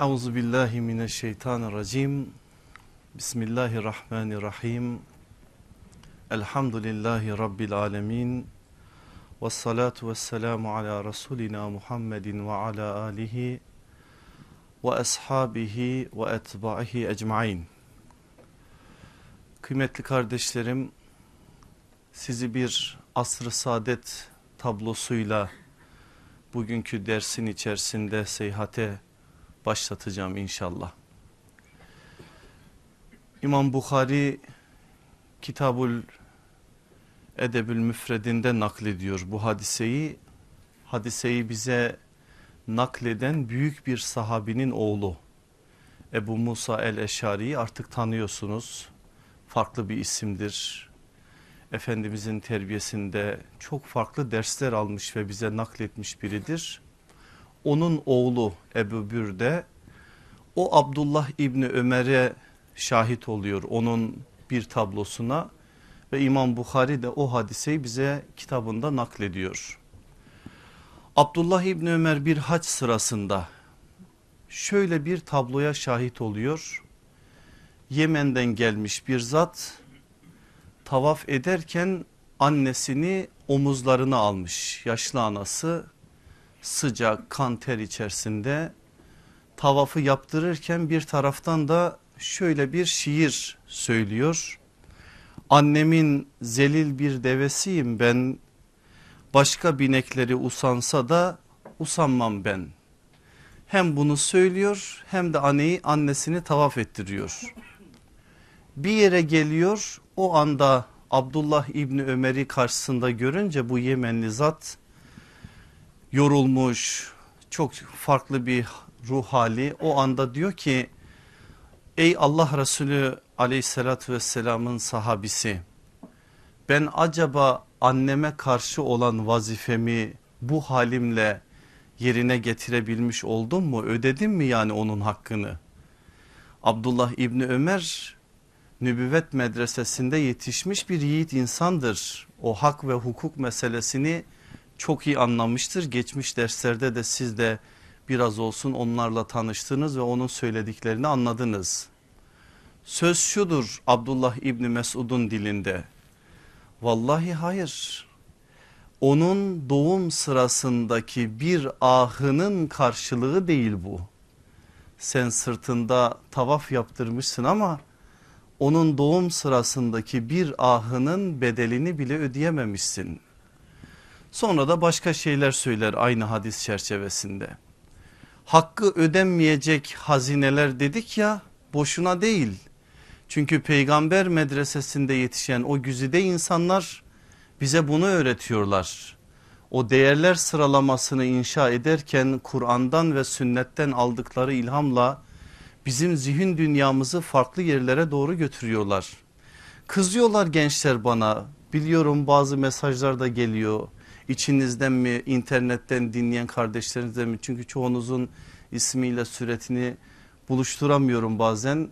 Euzu billahi mineşşeytanirracim. Bismillahirrahmanirrahim. Elhamdülillahi rabbil alamin. Ves salatu vesselamu ala rasulina Muhammedin ve ala alihi ve ashabihi ve etbaihi ecmaîn. Kıymetli kardeşlerim, sizi bir asr-ı saadet tablosuyla bugünkü dersin içerisinde seyahate başlatacağım inşallah. İmam Bukhari Kitabul Edebül Müfredinde naklediyor bu hadiseyi. Hadiseyi bize nakleden büyük bir sahabinin oğlu Ebu Musa el-Eşari'yi artık tanıyorsunuz. Farklı bir isimdir. Efendimizin terbiyesinde çok farklı dersler almış ve bize nakletmiş biridir. Onun oğlu Ebu Bürde o Abdullah İbni Ömer'e şahit oluyor onun bir tablosuna ve İmam Bukhari de o hadiseyi bize kitabında naklediyor. Abdullah İbni Ömer bir haç sırasında şöyle bir tabloya şahit oluyor. Yemen'den gelmiş bir zat tavaf ederken annesini omuzlarına almış yaşlı anası sıcak kan ter içerisinde tavafı yaptırırken bir taraftan da şöyle bir şiir söylüyor. Annemin zelil bir devesiyim ben başka binekleri usansa da usanmam ben. Hem bunu söylüyor hem de anneyi annesini tavaf ettiriyor. Bir yere geliyor o anda Abdullah İbni Ömer'i karşısında görünce bu Yemenli zat yorulmuş çok farklı bir ruh hali. O anda diyor ki ey Allah Resulü aleyhissalatü vesselamın sahabisi ben acaba anneme karşı olan vazifemi bu halimle yerine getirebilmiş oldum mu? Ödedim mi yani onun hakkını? Abdullah İbni Ömer nübüvvet medresesinde yetişmiş bir yiğit insandır. O hak ve hukuk meselesini çok iyi anlamıştır. Geçmiş derslerde de siz de biraz olsun onlarla tanıştınız ve onun söylediklerini anladınız. Söz şudur Abdullah İbni Mesud'un dilinde. Vallahi hayır. Onun doğum sırasındaki bir ahının karşılığı değil bu. Sen sırtında tavaf yaptırmışsın ama onun doğum sırasındaki bir ahının bedelini bile ödeyememişsin. Sonra da başka şeyler söyler aynı hadis çerçevesinde. Hakkı ödenmeyecek hazineler dedik ya boşuna değil. Çünkü peygamber medresesinde yetişen o güzide insanlar bize bunu öğretiyorlar. O değerler sıralamasını inşa ederken Kur'an'dan ve sünnetten aldıkları ilhamla bizim zihin dünyamızı farklı yerlere doğru götürüyorlar. Kızıyorlar gençler bana biliyorum bazı mesajlar da geliyor içinizden mi internetten dinleyen kardeşlerinizden mi? Çünkü çoğunuzun ismiyle suretini buluşturamıyorum bazen.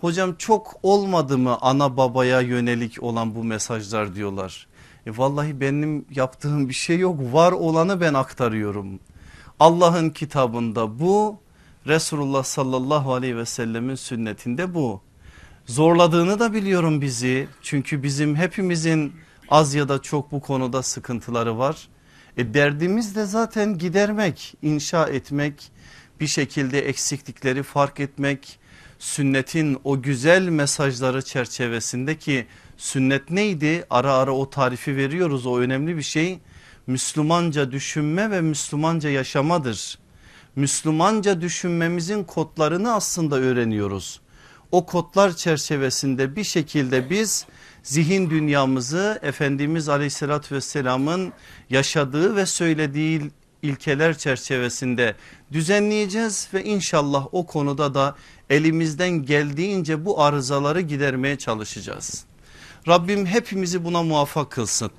Hocam çok olmadı mı ana babaya yönelik olan bu mesajlar diyorlar. E vallahi benim yaptığım bir şey yok var olanı ben aktarıyorum. Allah'ın kitabında bu Resulullah sallallahu aleyhi ve sellemin sünnetinde bu. Zorladığını da biliyorum bizi çünkü bizim hepimizin az ya da çok bu konuda sıkıntıları var. E derdimiz de zaten gidermek, inşa etmek, bir şekilde eksiklikleri fark etmek, sünnetin o güzel mesajları çerçevesinde ki sünnet neydi? Ara ara o tarifi veriyoruz o önemli bir şey. Müslümanca düşünme ve Müslümanca yaşamadır. Müslümanca düşünmemizin kodlarını aslında öğreniyoruz. O kodlar çerçevesinde bir şekilde biz zihin dünyamızı Efendimiz aleyhissalatü vesselamın yaşadığı ve söylediği ilkeler çerçevesinde düzenleyeceğiz ve inşallah o konuda da elimizden geldiğince bu arızaları gidermeye çalışacağız. Rabbim hepimizi buna muvaffak kılsın.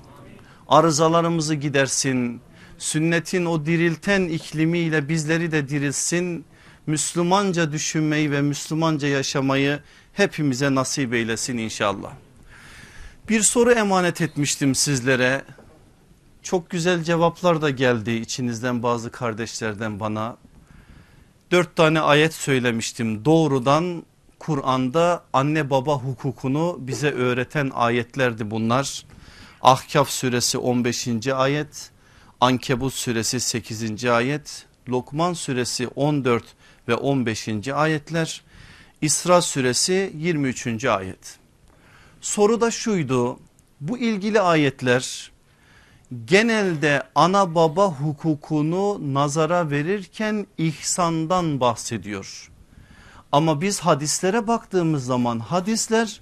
Arızalarımızı gidersin. Sünnetin o dirilten iklimiyle bizleri de dirilsin. Müslümanca düşünmeyi ve Müslümanca yaşamayı hepimize nasip eylesin inşallah. Bir soru emanet etmiştim sizlere. Çok güzel cevaplar da geldi içinizden bazı kardeşlerden bana. dört tane ayet söylemiştim doğrudan Kur'an'da anne baba hukukunu bize öğreten ayetlerdi bunlar. Ahkaf suresi 15. ayet, Ankebut suresi 8. ayet, Lokman suresi 14 ve 15. ayetler, İsra suresi 23. ayet. Soru da şuydu bu ilgili ayetler genelde ana baba hukukunu nazara verirken ihsandan bahsediyor. Ama biz hadislere baktığımız zaman hadisler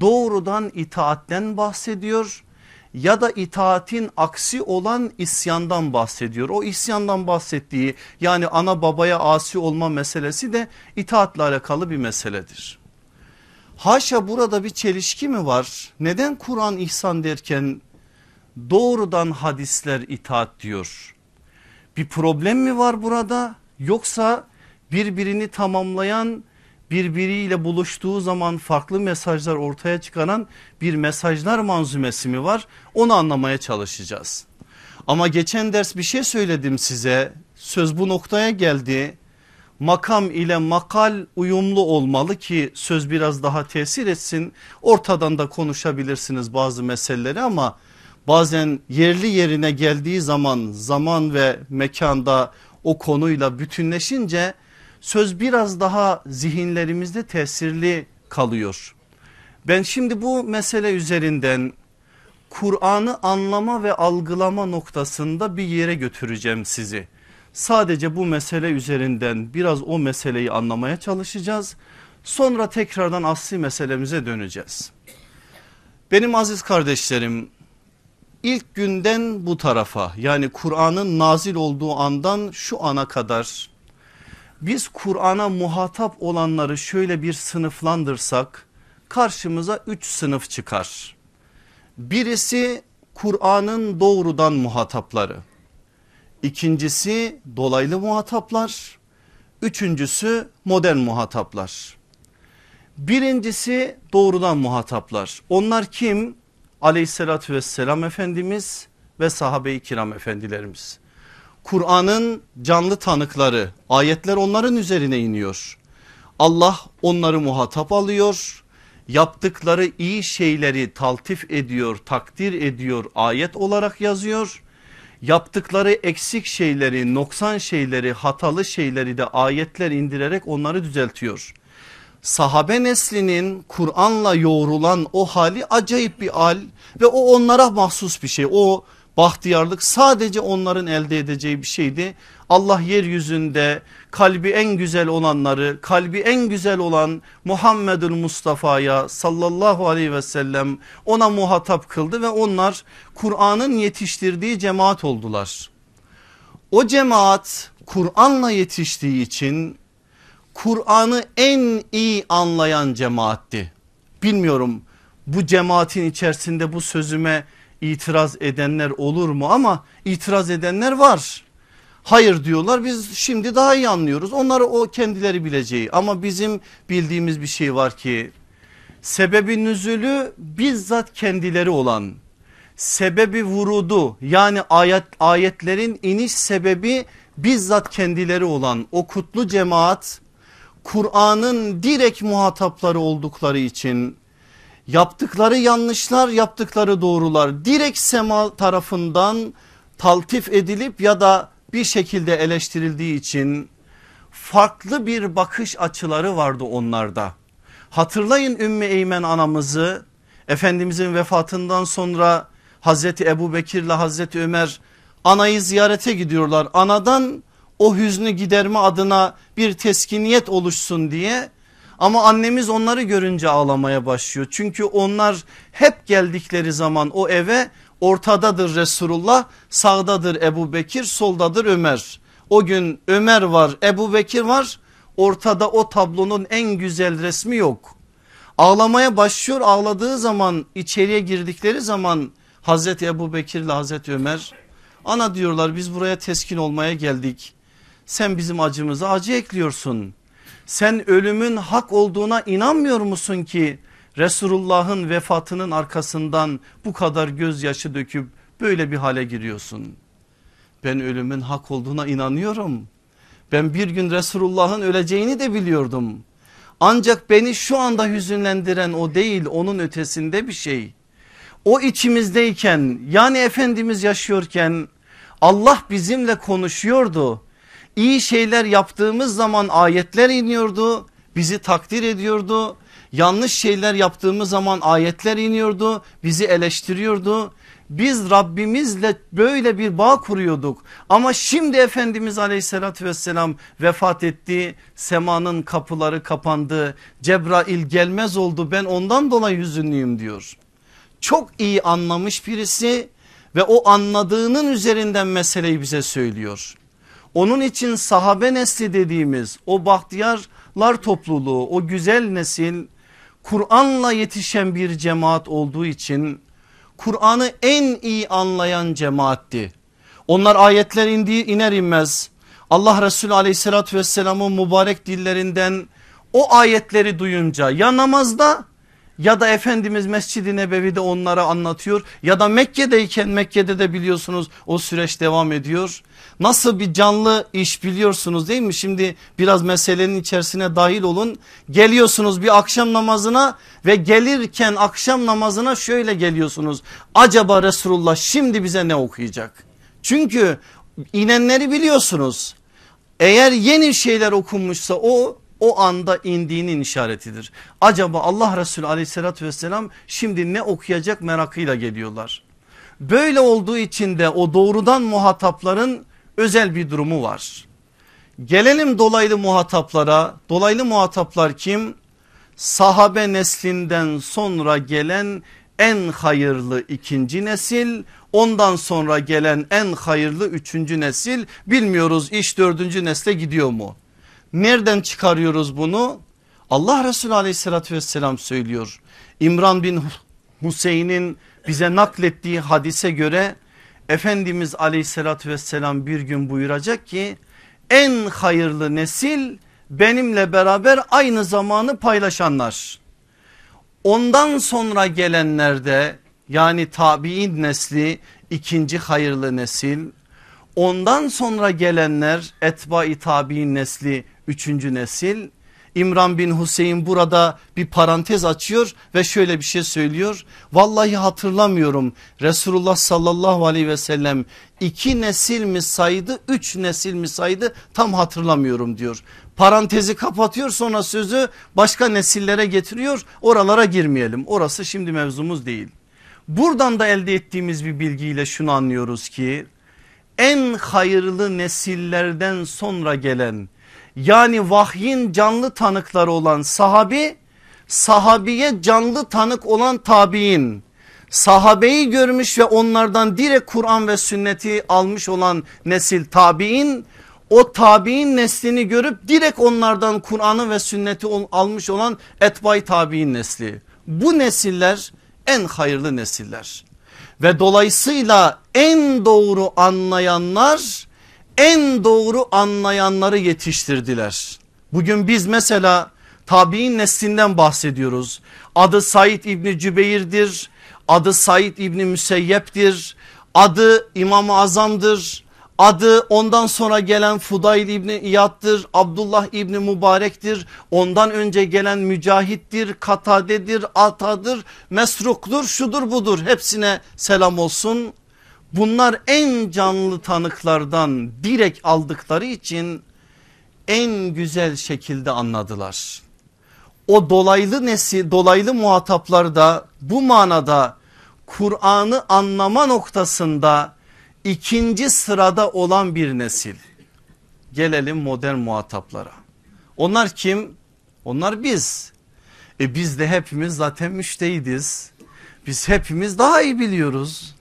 doğrudan itaatten bahsediyor ya da itaatin aksi olan isyandan bahsediyor. O isyandan bahsettiği yani ana babaya asi olma meselesi de itaatle alakalı bir meseledir. Haşa burada bir çelişki mi var? Neden Kur'an ihsan derken doğrudan hadisler itaat diyor? Bir problem mi var burada? Yoksa birbirini tamamlayan birbiriyle buluştuğu zaman farklı mesajlar ortaya çıkaran bir mesajlar manzumesi mi var? Onu anlamaya çalışacağız. Ama geçen ders bir şey söyledim size. Söz bu noktaya geldi. Makam ile makal uyumlu olmalı ki söz biraz daha tesir etsin. Ortadan da konuşabilirsiniz bazı meseleleri ama bazen yerli yerine geldiği zaman zaman ve mekanda o konuyla bütünleşince söz biraz daha zihinlerimizde tesirli kalıyor. Ben şimdi bu mesele üzerinden Kur'an'ı anlama ve algılama noktasında bir yere götüreceğim sizi. Sadece bu mesele üzerinden biraz o meseleyi anlamaya çalışacağız. Sonra tekrardan asli meselemize döneceğiz. Benim aziz kardeşlerim ilk günden bu tarafa yani Kur'an'ın nazil olduğu andan şu ana kadar biz Kur'an'a muhatap olanları şöyle bir sınıflandırsak karşımıza üç sınıf çıkar. Birisi Kur'an'ın doğrudan muhatapları. İkincisi dolaylı muhataplar. Üçüncüsü modern muhataplar. Birincisi doğrudan muhataplar. Onlar kim? Aleyhissalatü vesselam Efendimiz ve sahabe-i kiram efendilerimiz. Kur'an'ın canlı tanıkları ayetler onların üzerine iniyor. Allah onları muhatap alıyor yaptıkları iyi şeyleri taltif ediyor takdir ediyor ayet olarak yazıyor. Yaptıkları eksik şeyleri noksan şeyleri hatalı şeyleri de ayetler indirerek onları düzeltiyor. Sahabe neslinin Kur'an'la yoğrulan o hali acayip bir hal ve o onlara mahsus bir şey. O bahtiyarlık sadece onların elde edeceği bir şeydi. Allah yeryüzünde kalbi en güzel olanları kalbi en güzel olan Muhammedül Mustafa'ya sallallahu aleyhi ve sellem ona muhatap kıldı ve onlar Kur'an'ın yetiştirdiği cemaat oldular. O cemaat Kur'an'la yetiştiği için Kur'an'ı en iyi anlayan cemaatti. Bilmiyorum bu cemaatin içerisinde bu sözüme itiraz edenler olur mu ama itiraz edenler var. Hayır diyorlar. Biz şimdi daha iyi anlıyoruz. Onları o kendileri bileceği. Ama bizim bildiğimiz bir şey var ki sebebi nüzülü bizzat kendileri olan sebebi vurudu. Yani ayet, ayetlerin iniş sebebi bizzat kendileri olan o kutlu cemaat Kur'an'ın direkt muhatapları oldukları için yaptıkları yanlışlar yaptıkları doğrular direkt sema tarafından taltif edilip ya da bir şekilde eleştirildiği için farklı bir bakış açıları vardı onlarda. Hatırlayın Ümmü Eymen anamızı Efendimizin vefatından sonra Hazreti Ebu Bekir ile Hazreti Ömer anayı ziyarete gidiyorlar. Anadan o hüznü giderme adına bir teskiniyet oluşsun diye ama annemiz onları görünce ağlamaya başlıyor. Çünkü onlar hep geldikleri zaman o eve ortadadır Resulullah sağdadır Ebu Bekir soldadır Ömer. O gün Ömer var Ebu Bekir var ortada o tablonun en güzel resmi yok. Ağlamaya başlıyor ağladığı zaman içeriye girdikleri zaman Hazreti Ebu Bekir ile Hazreti Ömer ana diyorlar biz buraya teskin olmaya geldik. Sen bizim acımıza acı ekliyorsun. Sen ölümün hak olduğuna inanmıyor musun ki Resulullah'ın vefatının arkasından bu kadar gözyaşı döküp böyle bir hale giriyorsun. Ben ölümün hak olduğuna inanıyorum. Ben bir gün Resulullah'ın öleceğini de biliyordum. Ancak beni şu anda hüzünlendiren o değil onun ötesinde bir şey. O içimizdeyken yani Efendimiz yaşıyorken Allah bizimle konuşuyordu. İyi şeyler yaptığımız zaman ayetler iniyordu bizi takdir ediyordu. Yanlış şeyler yaptığımız zaman ayetler iniyordu bizi eleştiriyordu. Biz Rabbimizle böyle bir bağ kuruyorduk ama şimdi Efendimiz aleyhissalatü vesselam vefat etti. Semanın kapıları kapandı. Cebrail gelmez oldu ben ondan dolayı hüzünlüyüm diyor. Çok iyi anlamış birisi ve o anladığının üzerinden meseleyi bize söylüyor. Onun için sahabe nesli dediğimiz o bahtiyarlar topluluğu o güzel nesil Kur'an'la yetişen bir cemaat olduğu için Kur'an'ı en iyi anlayan cemaatti. Onlar ayetler indiği iner inmez Allah Resulü aleyhissalatü vesselamın mübarek dillerinden o ayetleri duyunca ya namazda ya da Efendimiz Mescid-i Nebevi'de onlara anlatıyor ya da Mekke'deyken Mekke'de de biliyorsunuz o süreç devam ediyor. Nasıl bir canlı iş biliyorsunuz değil mi? Şimdi biraz meselenin içerisine dahil olun. Geliyorsunuz bir akşam namazına ve gelirken akşam namazına şöyle geliyorsunuz. Acaba Resulullah şimdi bize ne okuyacak? Çünkü inenleri biliyorsunuz. Eğer yeni şeyler okunmuşsa o o anda indiğinin işaretidir. Acaba Allah Resulü aleyhissalatü vesselam şimdi ne okuyacak merakıyla geliyorlar. Böyle olduğu için de o doğrudan muhatapların özel bir durumu var. Gelelim dolaylı muhataplara. Dolaylı muhataplar kim? Sahabe neslinden sonra gelen en hayırlı ikinci nesil ondan sonra gelen en hayırlı üçüncü nesil bilmiyoruz iş dördüncü nesle gidiyor mu? Nereden çıkarıyoruz bunu? Allah Resulü aleyhissalatü vesselam söylüyor. İmran bin Hüseyin'in bize naklettiği hadise göre Efendimiz aleyhissalatü vesselam bir gün buyuracak ki en hayırlı nesil benimle beraber aynı zamanı paylaşanlar. Ondan sonra gelenlerde yani tabi'in nesli ikinci hayırlı nesil. Ondan sonra gelenler etba-i tabi'in nesli üçüncü nesil. İmran bin Hüseyin burada bir parantez açıyor ve şöyle bir şey söylüyor. Vallahi hatırlamıyorum Resulullah sallallahu aleyhi ve sellem iki nesil mi saydı üç nesil mi saydı tam hatırlamıyorum diyor. Parantezi kapatıyor sonra sözü başka nesillere getiriyor oralara girmeyelim orası şimdi mevzumuz değil. Buradan da elde ettiğimiz bir bilgiyle şunu anlıyoruz ki en hayırlı nesillerden sonra gelen yani vahyin canlı tanıkları olan sahabi sahabiye canlı tanık olan tabi'in sahabeyi görmüş ve onlardan direkt Kur'an ve sünneti almış olan nesil tabi'in o tabi'in neslini görüp direkt onlardan Kur'an'ı ve sünneti almış olan etbay tabi'in nesli. Bu nesiller en hayırlı nesiller ve dolayısıyla en doğru anlayanlar en doğru anlayanları yetiştirdiler. Bugün biz mesela tabi'in neslinden bahsediyoruz. Adı Said İbni Cübeyr'dir. Adı Said İbni Müseyyep'tir. Adı İmam-ı Azam'dır. Adı ondan sonra gelen Fudayl İbni İyad'dır. Abdullah İbni Mübarek'tir. Ondan önce gelen Mücahit'tir, Katade'dir, Ata'dır, Mesruk'dur, şudur budur. Hepsine selam olsun. Bunlar en canlı tanıklardan direkt aldıkları için en güzel şekilde anladılar. O dolaylı nesi dolaylı muhataplar da bu manada Kur'an'ı anlama noktasında ikinci sırada olan bir nesil. Gelelim modern muhataplara. Onlar kim? Onlar biz. E biz de hepimiz zaten müştehidiz. Biz hepimiz daha iyi biliyoruz.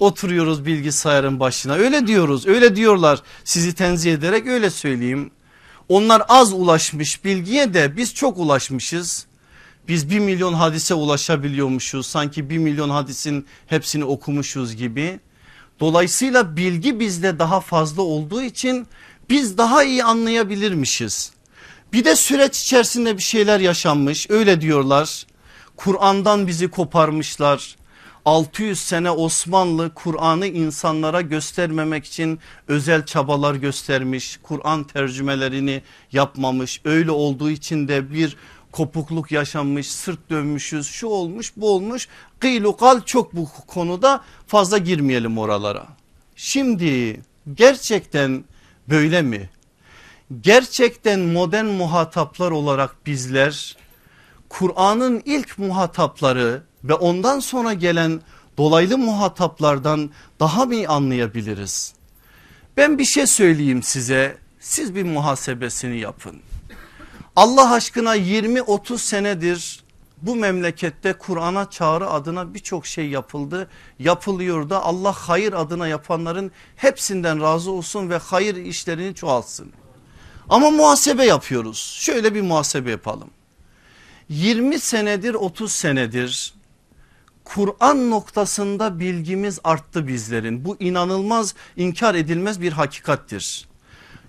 Oturuyoruz bilgisayarın başına öyle diyoruz öyle diyorlar sizi tenzih ederek öyle söyleyeyim. Onlar az ulaşmış bilgiye de biz çok ulaşmışız. Biz bir milyon hadise ulaşabiliyormuşuz sanki bir milyon hadisin hepsini okumuşuz gibi. Dolayısıyla bilgi bizde daha fazla olduğu için biz daha iyi anlayabilirmişiz. Bir de süreç içerisinde bir şeyler yaşanmış öyle diyorlar. Kur'an'dan bizi koparmışlar. 600 sene Osmanlı Kur'an'ı insanlara göstermemek için özel çabalar göstermiş. Kur'an tercümelerini yapmamış. Öyle olduğu için de bir kopukluk yaşanmış, sırt dönmüşüz, şu olmuş, bu olmuş. Kıylukal çok bu konuda fazla girmeyelim oralara. Şimdi gerçekten böyle mi? Gerçekten modern muhataplar olarak bizler Kur'an'ın ilk muhatapları ve ondan sonra gelen dolaylı muhataplardan daha mı anlayabiliriz? Ben bir şey söyleyeyim size siz bir muhasebesini yapın. Allah aşkına 20-30 senedir bu memlekette Kur'an'a çağrı adına birçok şey yapıldı. Yapılıyor da Allah hayır adına yapanların hepsinden razı olsun ve hayır işlerini çoğalsın. Ama muhasebe yapıyoruz. Şöyle bir muhasebe yapalım. 20 senedir 30 senedir Kur'an noktasında bilgimiz arttı bizlerin. Bu inanılmaz inkar edilmez bir hakikattir.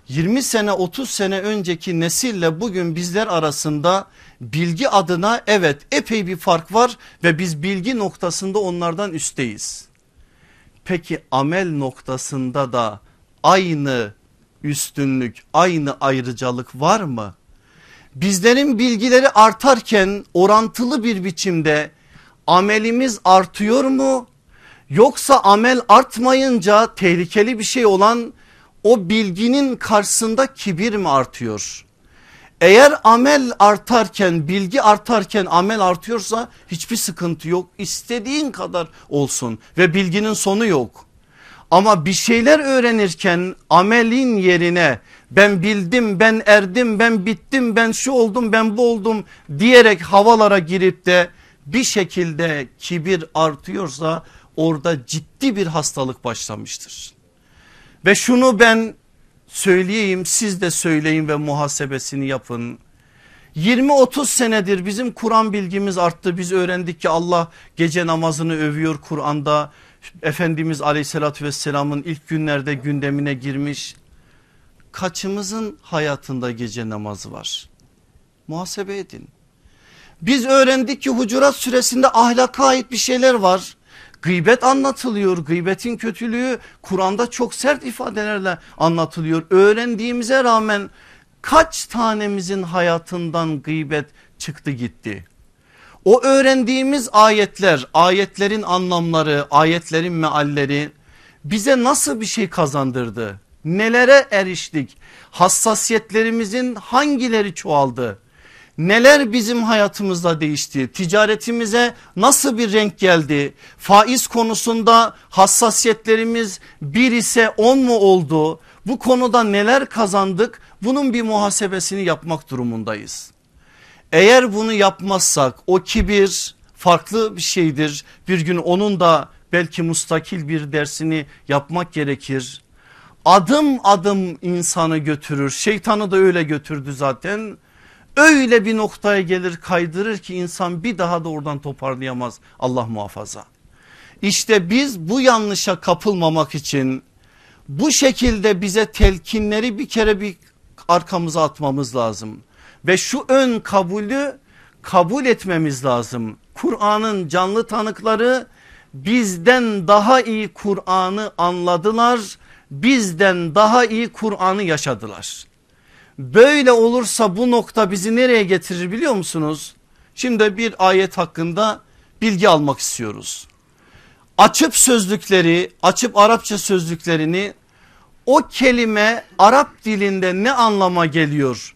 20 sene 30 sene önceki nesille bugün bizler arasında bilgi adına evet epey bir fark var ve biz bilgi noktasında onlardan üstteyiz. Peki amel noktasında da aynı üstünlük aynı ayrıcalık var mı? Bizlerin bilgileri artarken orantılı bir biçimde amelimiz artıyor mu? Yoksa amel artmayınca tehlikeli bir şey olan o bilginin karşısında kibir mi artıyor? Eğer amel artarken bilgi artarken amel artıyorsa hiçbir sıkıntı yok. İstediğin kadar olsun ve bilginin sonu yok. Ama bir şeyler öğrenirken amelin yerine ben bildim ben erdim ben bittim ben şu oldum ben bu oldum diyerek havalara girip de bir şekilde kibir artıyorsa orada ciddi bir hastalık başlamıştır. Ve şunu ben söyleyeyim siz de söyleyin ve muhasebesini yapın. 20-30 senedir bizim Kur'an bilgimiz arttı. Biz öğrendik ki Allah gece namazını övüyor Kur'an'da. Efendimiz aleyhissalatü vesselamın ilk günlerde gündemine girmiş. Kaçımızın hayatında gece namazı var? Muhasebe edin. Biz öğrendik ki Hucurat suresinde ahlaka ait bir şeyler var. Gıybet anlatılıyor. Gıybetin kötülüğü Kur'an'da çok sert ifadelerle anlatılıyor. Öğrendiğimize rağmen kaç tanemizin hayatından gıybet çıktı gitti. O öğrendiğimiz ayetler, ayetlerin anlamları, ayetlerin mealleri bize nasıl bir şey kazandırdı? Nelere eriştik? Hassasiyetlerimizin hangileri çoğaldı? Neler bizim hayatımızda değişti? Ticaretimize nasıl bir renk geldi? Faiz konusunda hassasiyetlerimiz bir ise on mu oldu? Bu konuda neler kazandık? Bunun bir muhasebesini yapmak durumundayız. Eğer bunu yapmazsak o kibir farklı bir şeydir. Bir gün onun da belki mustakil bir dersini yapmak gerekir. Adım adım insanı götürür. Şeytanı da öyle götürdü zaten öyle bir noktaya gelir kaydırır ki insan bir daha da oradan toparlayamaz Allah muhafaza. İşte biz bu yanlışa kapılmamak için bu şekilde bize telkinleri bir kere bir arkamıza atmamız lazım. Ve şu ön kabulü kabul etmemiz lazım. Kur'an'ın canlı tanıkları bizden daha iyi Kur'an'ı anladılar. Bizden daha iyi Kur'an'ı yaşadılar. Böyle olursa bu nokta bizi nereye getirir biliyor musunuz? Şimdi bir ayet hakkında bilgi almak istiyoruz. Açıp sözlükleri açıp Arapça sözlüklerini o kelime Arap dilinde ne anlama geliyor?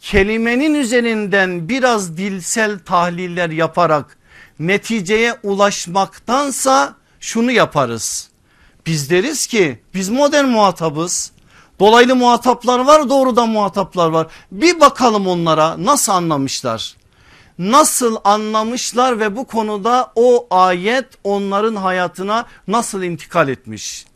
Kelimenin üzerinden biraz dilsel tahliller yaparak neticeye ulaşmaktansa şunu yaparız. Biz deriz ki biz modern muhatabız Dolaylı muhataplar var doğrudan muhataplar var. Bir bakalım onlara nasıl anlamışlar? Nasıl anlamışlar ve bu konuda o ayet onların hayatına nasıl intikal etmiş?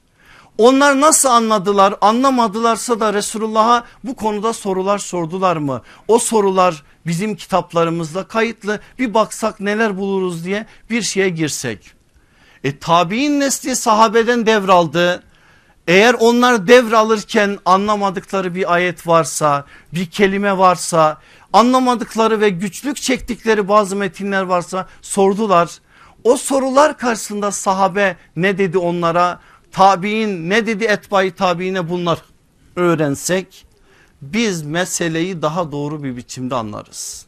Onlar nasıl anladılar anlamadılarsa da Resulullah'a bu konuda sorular sordular mı? O sorular bizim kitaplarımızda kayıtlı bir baksak neler buluruz diye bir şeye girsek. E tabi'in nesli sahabeden devraldı eğer onlar devralırken anlamadıkları bir ayet varsa bir kelime varsa anlamadıkları ve güçlük çektikleri bazı metinler varsa sordular. O sorular karşısında sahabe ne dedi onlara? Tabi'in ne dedi etbayı tabiine bunlar öğrensek biz meseleyi daha doğru bir biçimde anlarız.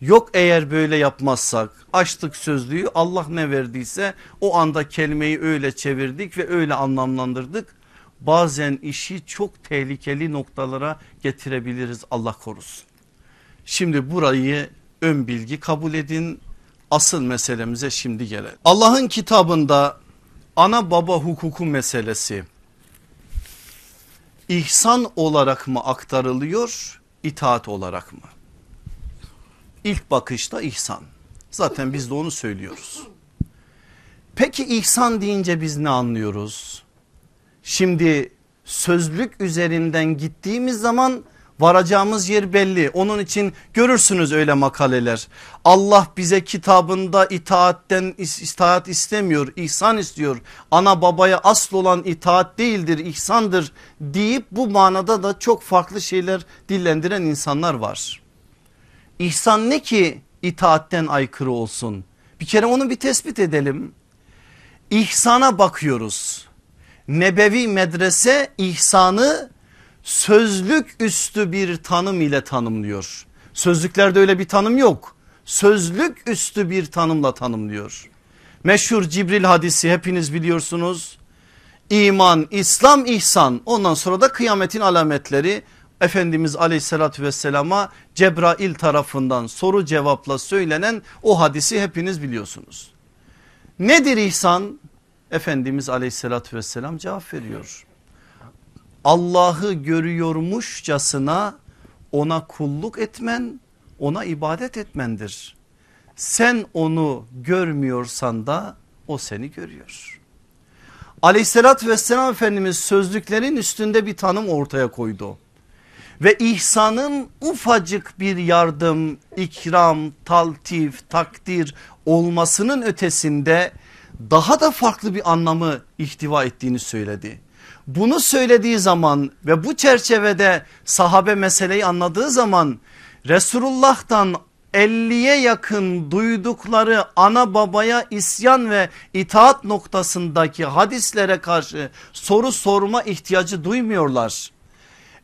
Yok eğer böyle yapmazsak açtık sözlüğü Allah ne verdiyse o anda kelimeyi öyle çevirdik ve öyle anlamlandırdık. Bazen işi çok tehlikeli noktalara getirebiliriz Allah korusun. Şimdi burayı ön bilgi kabul edin asıl meselemize şimdi gelelim. Allah'ın kitabında ana baba hukuku meselesi ihsan olarak mı aktarılıyor itaat olarak mı? İlk bakışta ihsan zaten biz de onu söylüyoruz. Peki ihsan deyince biz ne anlıyoruz? Şimdi sözlük üzerinden gittiğimiz zaman Varacağımız yer belli. Onun için görürsünüz öyle makaleler. Allah bize kitabında itaatten itaat istemiyor, ihsan istiyor. Ana babaya asıl olan itaat değildir, ihsandır deyip bu manada da çok farklı şeyler dillendiren insanlar var. İhsan ne ki itaatten aykırı olsun? Bir kere onu bir tespit edelim. İhsana bakıyoruz. Nebevi medrese ihsanı sözlük üstü bir tanım ile tanımlıyor. Sözlüklerde öyle bir tanım yok. Sözlük üstü bir tanımla tanımlıyor. Meşhur Cibril hadisi hepiniz biliyorsunuz. İman, İslam, ihsan ondan sonra da kıyametin alametleri Efendimiz aleyhissalatü vesselama Cebrail tarafından soru cevapla söylenen o hadisi hepiniz biliyorsunuz. Nedir ihsan? Efendimiz aleyhissalatü vesselam cevap veriyor. Allah'ı görüyormuşçasına ona kulluk etmen ona ibadet etmendir. Sen onu görmüyorsan da o seni görüyor. Aleyhissalatü vesselam Efendimiz sözlüklerin üstünde bir tanım ortaya koydu. Ve ihsanın ufacık bir yardım, ikram, taltif, takdir olmasının ötesinde daha da farklı bir anlamı ihtiva ettiğini söyledi. Bunu söylediği zaman ve bu çerçevede sahabe meseleyi anladığı zaman Resulullah'tan 50'ye yakın duydukları ana babaya isyan ve itaat noktasındaki hadislere karşı soru sorma ihtiyacı duymuyorlar.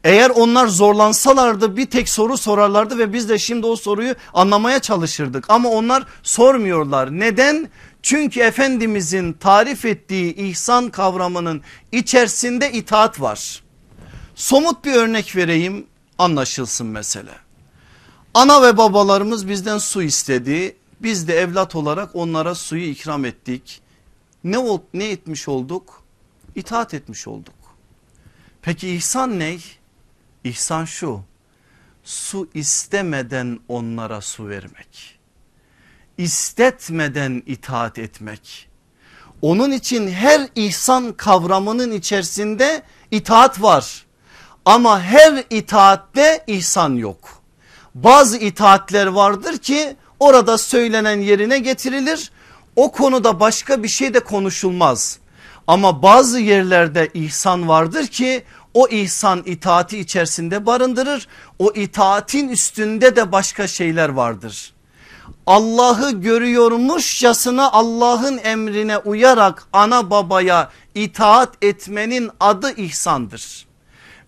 Eğer onlar zorlansalardı bir tek soru sorarlardı ve biz de şimdi o soruyu anlamaya çalışırdık. Ama onlar sormuyorlar. Neden? Çünkü Efendimizin tarif ettiği ihsan kavramının içerisinde itaat var. Somut bir örnek vereyim anlaşılsın mesele. Ana ve babalarımız bizden su istedi. Biz de evlat olarak onlara suyu ikram ettik. Ne, ne etmiş olduk? İtaat etmiş olduk. Peki ihsan ne? İhsan şu su istemeden onlara su vermek istetmeden itaat etmek. Onun için her ihsan kavramının içerisinde itaat var. Ama her itaatte ihsan yok. Bazı itaatler vardır ki orada söylenen yerine getirilir. O konuda başka bir şey de konuşulmaz. Ama bazı yerlerde ihsan vardır ki o ihsan itaati içerisinde barındırır. O itaatin üstünde de başka şeyler vardır. Allah'ı görüyormuşçasına Allah'ın emrine uyarak ana babaya itaat etmenin adı ihsandır.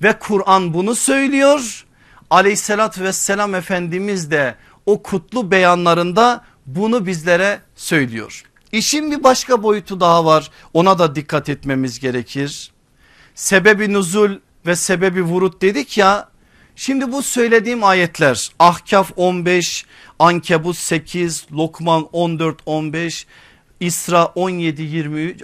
Ve Kur'an bunu söylüyor. Aleyhissalatü vesselam Efendimiz de o kutlu beyanlarında bunu bizlere söylüyor. İşin bir başka boyutu daha var ona da dikkat etmemiz gerekir. Sebebi nuzul ve sebebi vurut dedik ya Şimdi bu söylediğim ayetler Ahkaf 15, Ankebut 8, Lokman 14, 15, İsra 17, 23,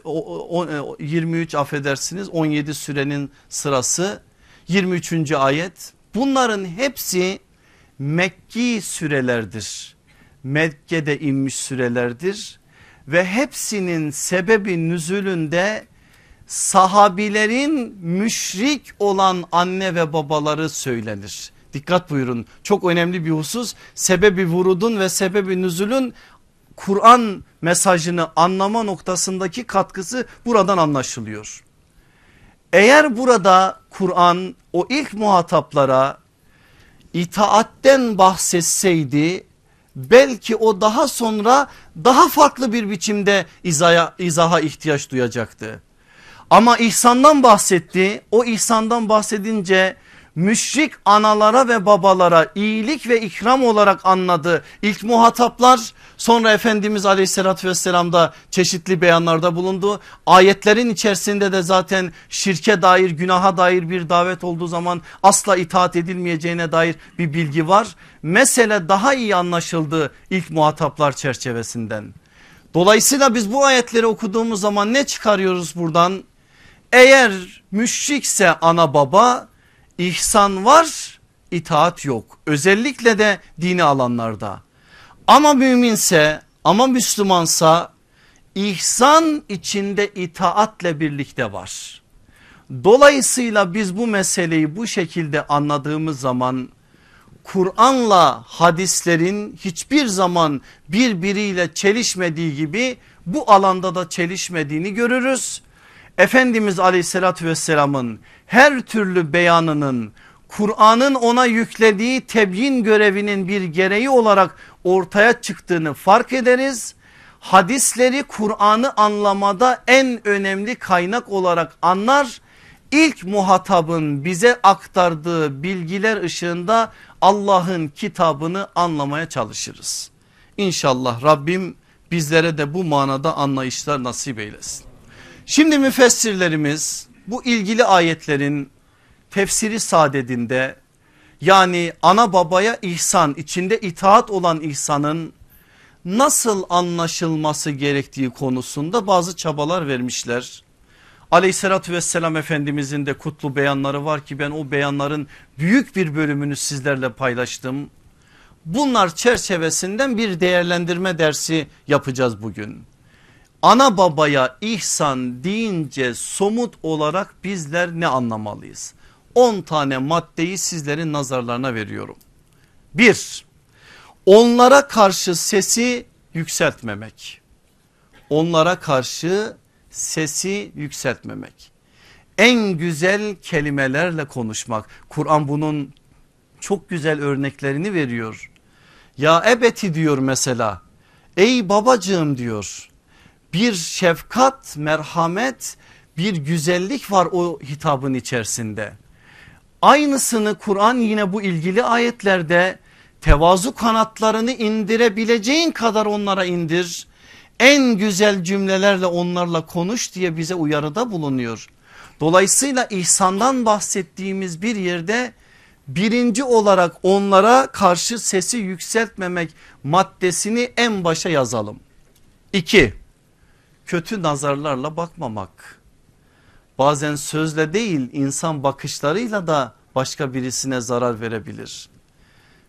23 affedersiniz 17 sürenin sırası 23. ayet. Bunların hepsi Mekki sürelerdir. Mekke'de inmiş sürelerdir ve hepsinin sebebi nüzulünde sahabilerin müşrik olan anne ve babaları söylenir. Dikkat buyurun çok önemli bir husus sebebi vurudun ve sebebi nüzulün Kur'an mesajını anlama noktasındaki katkısı buradan anlaşılıyor. Eğer burada Kur'an o ilk muhataplara itaatten bahsetseydi belki o daha sonra daha farklı bir biçimde izaha, izaha ihtiyaç duyacaktı. Ama ihsandan bahsetti o ihsandan bahsedince müşrik analara ve babalara iyilik ve ikram olarak anladı. İlk muhataplar sonra Efendimiz aleyhissalatü vesselam da çeşitli beyanlarda bulundu. Ayetlerin içerisinde de zaten şirke dair günaha dair bir davet olduğu zaman asla itaat edilmeyeceğine dair bir bilgi var. Mesele daha iyi anlaşıldı ilk muhataplar çerçevesinden. Dolayısıyla biz bu ayetleri okuduğumuz zaman ne çıkarıyoruz buradan? Eğer müşrikse ana baba ihsan var itaat yok. Özellikle de dini alanlarda. Ama müminse ama Müslümansa ihsan içinde itaatle birlikte var. Dolayısıyla biz bu meseleyi bu şekilde anladığımız zaman Kur'an'la hadislerin hiçbir zaman birbiriyle çelişmediği gibi bu alanda da çelişmediğini görürüz. Efendimiz aleyhissalatü vesselamın her türlü beyanının Kur'an'ın ona yüklediği tebyin görevinin bir gereği olarak ortaya çıktığını fark ederiz. Hadisleri Kur'an'ı anlamada en önemli kaynak olarak anlar. İlk muhatabın bize aktardığı bilgiler ışığında Allah'ın kitabını anlamaya çalışırız. İnşallah Rabbim bizlere de bu manada anlayışlar nasip eylesin. Şimdi müfessirlerimiz bu ilgili ayetlerin tefsiri saadetinde yani ana babaya ihsan içinde itaat olan ihsanın nasıl anlaşılması gerektiği konusunda bazı çabalar vermişler. Aleyhissalatü vesselam Efendimizin de kutlu beyanları var ki ben o beyanların büyük bir bölümünü sizlerle paylaştım. Bunlar çerçevesinden bir değerlendirme dersi yapacağız bugün ana babaya ihsan deyince somut olarak bizler ne anlamalıyız? 10 tane maddeyi sizlerin nazarlarına veriyorum. 1. Onlara karşı sesi yükseltmemek. Onlara karşı sesi yükseltmemek. En güzel kelimelerle konuşmak. Kur'an bunun çok güzel örneklerini veriyor. Ya ebeti diyor mesela. Ey babacığım diyor bir şefkat, merhamet, bir güzellik var o hitabın içerisinde. Aynısını Kur'an yine bu ilgili ayetlerde tevazu kanatlarını indirebileceğin kadar onlara indir. En güzel cümlelerle onlarla konuş diye bize uyarıda bulunuyor. Dolayısıyla ihsandan bahsettiğimiz bir yerde birinci olarak onlara karşı sesi yükseltmemek maddesini en başa yazalım. İki kötü nazarlarla bakmamak. Bazen sözle değil insan bakışlarıyla da başka birisine zarar verebilir.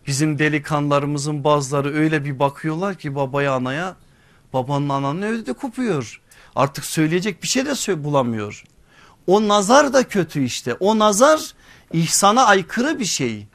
Bizim delikanlarımızın bazıları öyle bir bakıyorlar ki babaya anaya babanın ananın öyle kopuyor. Artık söyleyecek bir şey de bulamıyor. O nazar da kötü işte o nazar ihsana aykırı bir şey.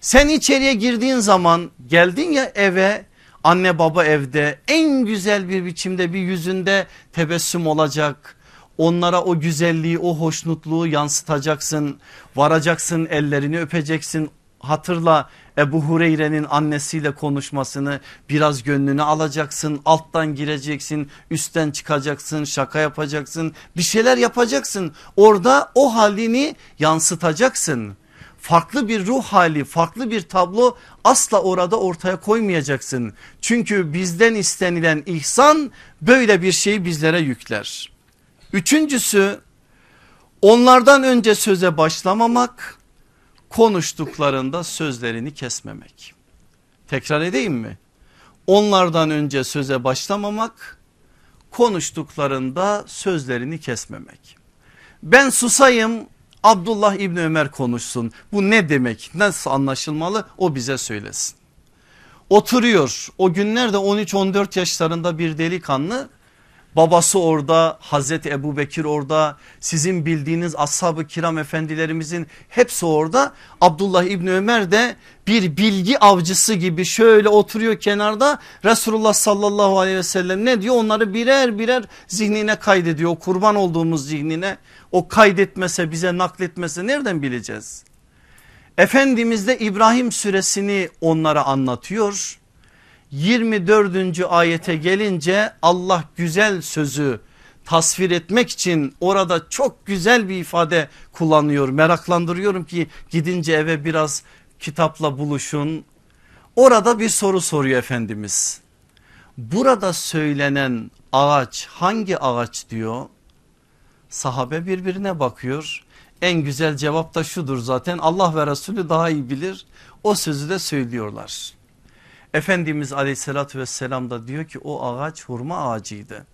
Sen içeriye girdiğin zaman geldin ya eve Anne baba evde en güzel bir biçimde bir yüzünde tebessüm olacak. Onlara o güzelliği o hoşnutluğu yansıtacaksın. Varacaksın ellerini öpeceksin. Hatırla Ebu Hureyre'nin annesiyle konuşmasını biraz gönlünü alacaksın. Alttan gireceksin üstten çıkacaksın şaka yapacaksın bir şeyler yapacaksın. Orada o halini yansıtacaksın farklı bir ruh hali farklı bir tablo asla orada ortaya koymayacaksın. Çünkü bizden istenilen ihsan böyle bir şeyi bizlere yükler. Üçüncüsü onlardan önce söze başlamamak konuştuklarında sözlerini kesmemek. Tekrar edeyim mi? Onlardan önce söze başlamamak konuştuklarında sözlerini kesmemek. Ben susayım Abdullah İbni Ömer konuşsun. Bu ne demek? Nasıl anlaşılmalı? O bize söylesin. Oturuyor. O günlerde 13-14 yaşlarında bir delikanlı Babası orada Hazreti Ebu Bekir orada sizin bildiğiniz ashab-ı kiram efendilerimizin hepsi orada. Abdullah İbni Ömer de bir bilgi avcısı gibi şöyle oturuyor kenarda. Resulullah sallallahu aleyhi ve sellem ne diyor? Onları birer birer zihnine kaydediyor. Kurban olduğumuz zihnine. O kaydetmese bize nakletmese nereden bileceğiz? Efendimiz de İbrahim suresini onlara anlatıyor 24. ayete gelince Allah güzel sözü tasvir etmek için orada çok güzel bir ifade kullanıyor. Meraklandırıyorum ki gidince eve biraz kitapla buluşun. Orada bir soru soruyor Efendimiz. Burada söylenen ağaç hangi ağaç diyor? Sahabe birbirine bakıyor. En güzel cevap da şudur zaten Allah ve Resulü daha iyi bilir. O sözü de söylüyorlar. Efendimiz aleyhissalatü vesselam da diyor ki o ağaç hurma ağacıydı.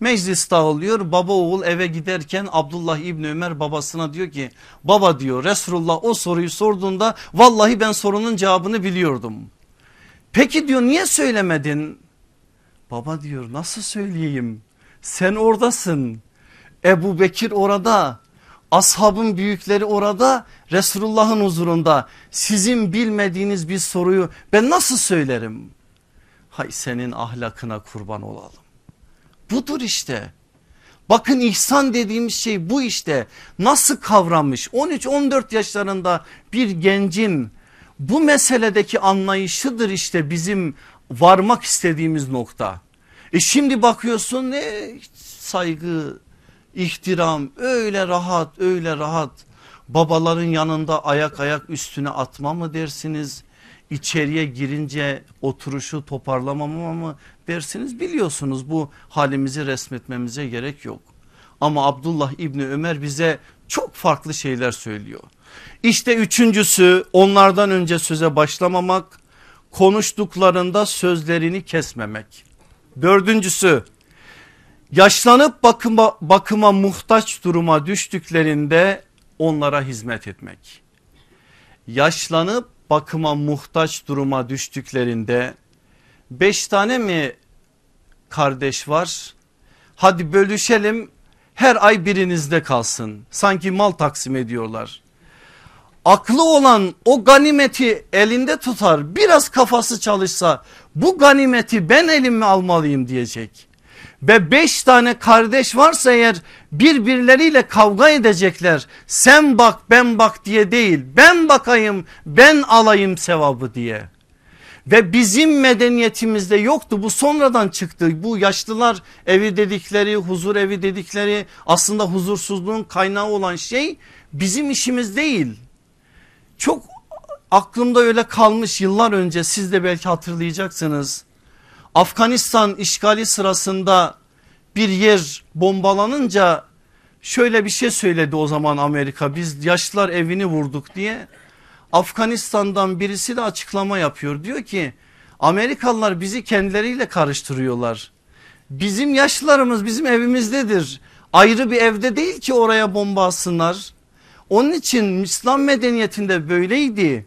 Meclis dağılıyor baba oğul eve giderken Abdullah İbni Ömer babasına diyor ki baba diyor Resulullah o soruyu sorduğunda vallahi ben sorunun cevabını biliyordum. Peki diyor niye söylemedin? Baba diyor nasıl söyleyeyim sen oradasın Ebu Bekir orada ashabın büyükleri orada Resulullah'ın huzurunda sizin bilmediğiniz bir soruyu ben nasıl söylerim? Hay senin ahlakına kurban olalım. Budur işte. Bakın ihsan dediğimiz şey bu işte. Nasıl kavramış 13-14 yaşlarında bir gencin bu meseledeki anlayışıdır işte bizim varmak istediğimiz nokta. E şimdi bakıyorsun ne saygı, ihtiram öyle rahat öyle rahat. Babaların yanında ayak ayak üstüne atma mı dersiniz? içeriye girince oturuşu toparlamama mı dersiniz biliyorsunuz bu halimizi resmetmemize gerek yok. Ama Abdullah İbni Ömer bize çok farklı şeyler söylüyor. İşte üçüncüsü onlardan önce söze başlamamak konuştuklarında sözlerini kesmemek. Dördüncüsü yaşlanıp bakıma, bakıma muhtaç duruma düştüklerinde onlara hizmet etmek. Yaşlanıp bakıma muhtaç duruma düştüklerinde beş tane mi kardeş var? Hadi bölüşelim her ay birinizde kalsın. Sanki mal taksim ediyorlar. Aklı olan o ganimeti elinde tutar biraz kafası çalışsa bu ganimeti ben elime almalıyım diyecek ve beş tane kardeş varsa eğer birbirleriyle kavga edecekler. Sen bak ben bak diye değil ben bakayım ben alayım sevabı diye. Ve bizim medeniyetimizde yoktu bu sonradan çıktı bu yaşlılar evi dedikleri huzur evi dedikleri aslında huzursuzluğun kaynağı olan şey bizim işimiz değil. Çok aklımda öyle kalmış yıllar önce siz de belki hatırlayacaksınız. Afganistan işgali sırasında bir yer bombalanınca şöyle bir şey söyledi o zaman Amerika biz yaşlılar evini vurduk diye. Afganistan'dan birisi de açıklama yapıyor diyor ki Amerikalılar bizi kendileriyle karıştırıyorlar. Bizim yaşlılarımız bizim evimizdedir. Ayrı bir evde değil ki oraya bomba atsınlar. Onun için İslam medeniyetinde böyleydi.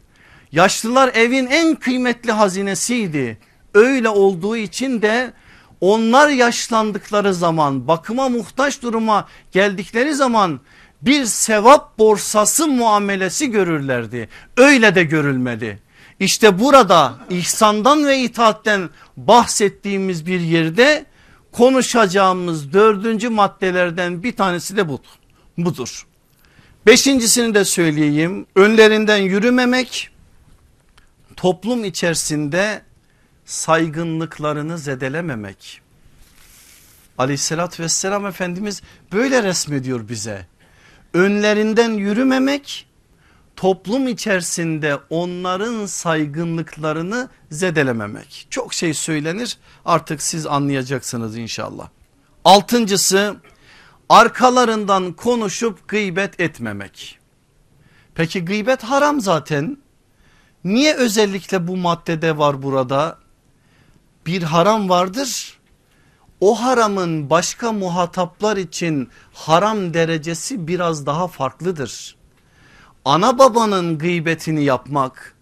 Yaşlılar evin en kıymetli hazinesiydi. Öyle olduğu için de onlar yaşlandıkları zaman bakıma muhtaç duruma geldikleri zaman bir sevap borsası muamelesi görürlerdi. Öyle de görülmedi. İşte burada ihsandan ve itaatten bahsettiğimiz bir yerde konuşacağımız dördüncü maddelerden bir tanesi de budur. budur. Beşincisini de söyleyeyim önlerinden yürümemek toplum içerisinde saygınlıklarını zedelememek. Aleyhissalatü vesselam Efendimiz böyle resmediyor bize. Önlerinden yürümemek toplum içerisinde onların saygınlıklarını zedelememek. Çok şey söylenir artık siz anlayacaksınız inşallah. Altıncısı arkalarından konuşup gıybet etmemek. Peki gıybet haram zaten. Niye özellikle bu maddede var burada? Bir haram vardır. O haramın başka muhataplar için haram derecesi biraz daha farklıdır. Ana babanın gıybetini yapmak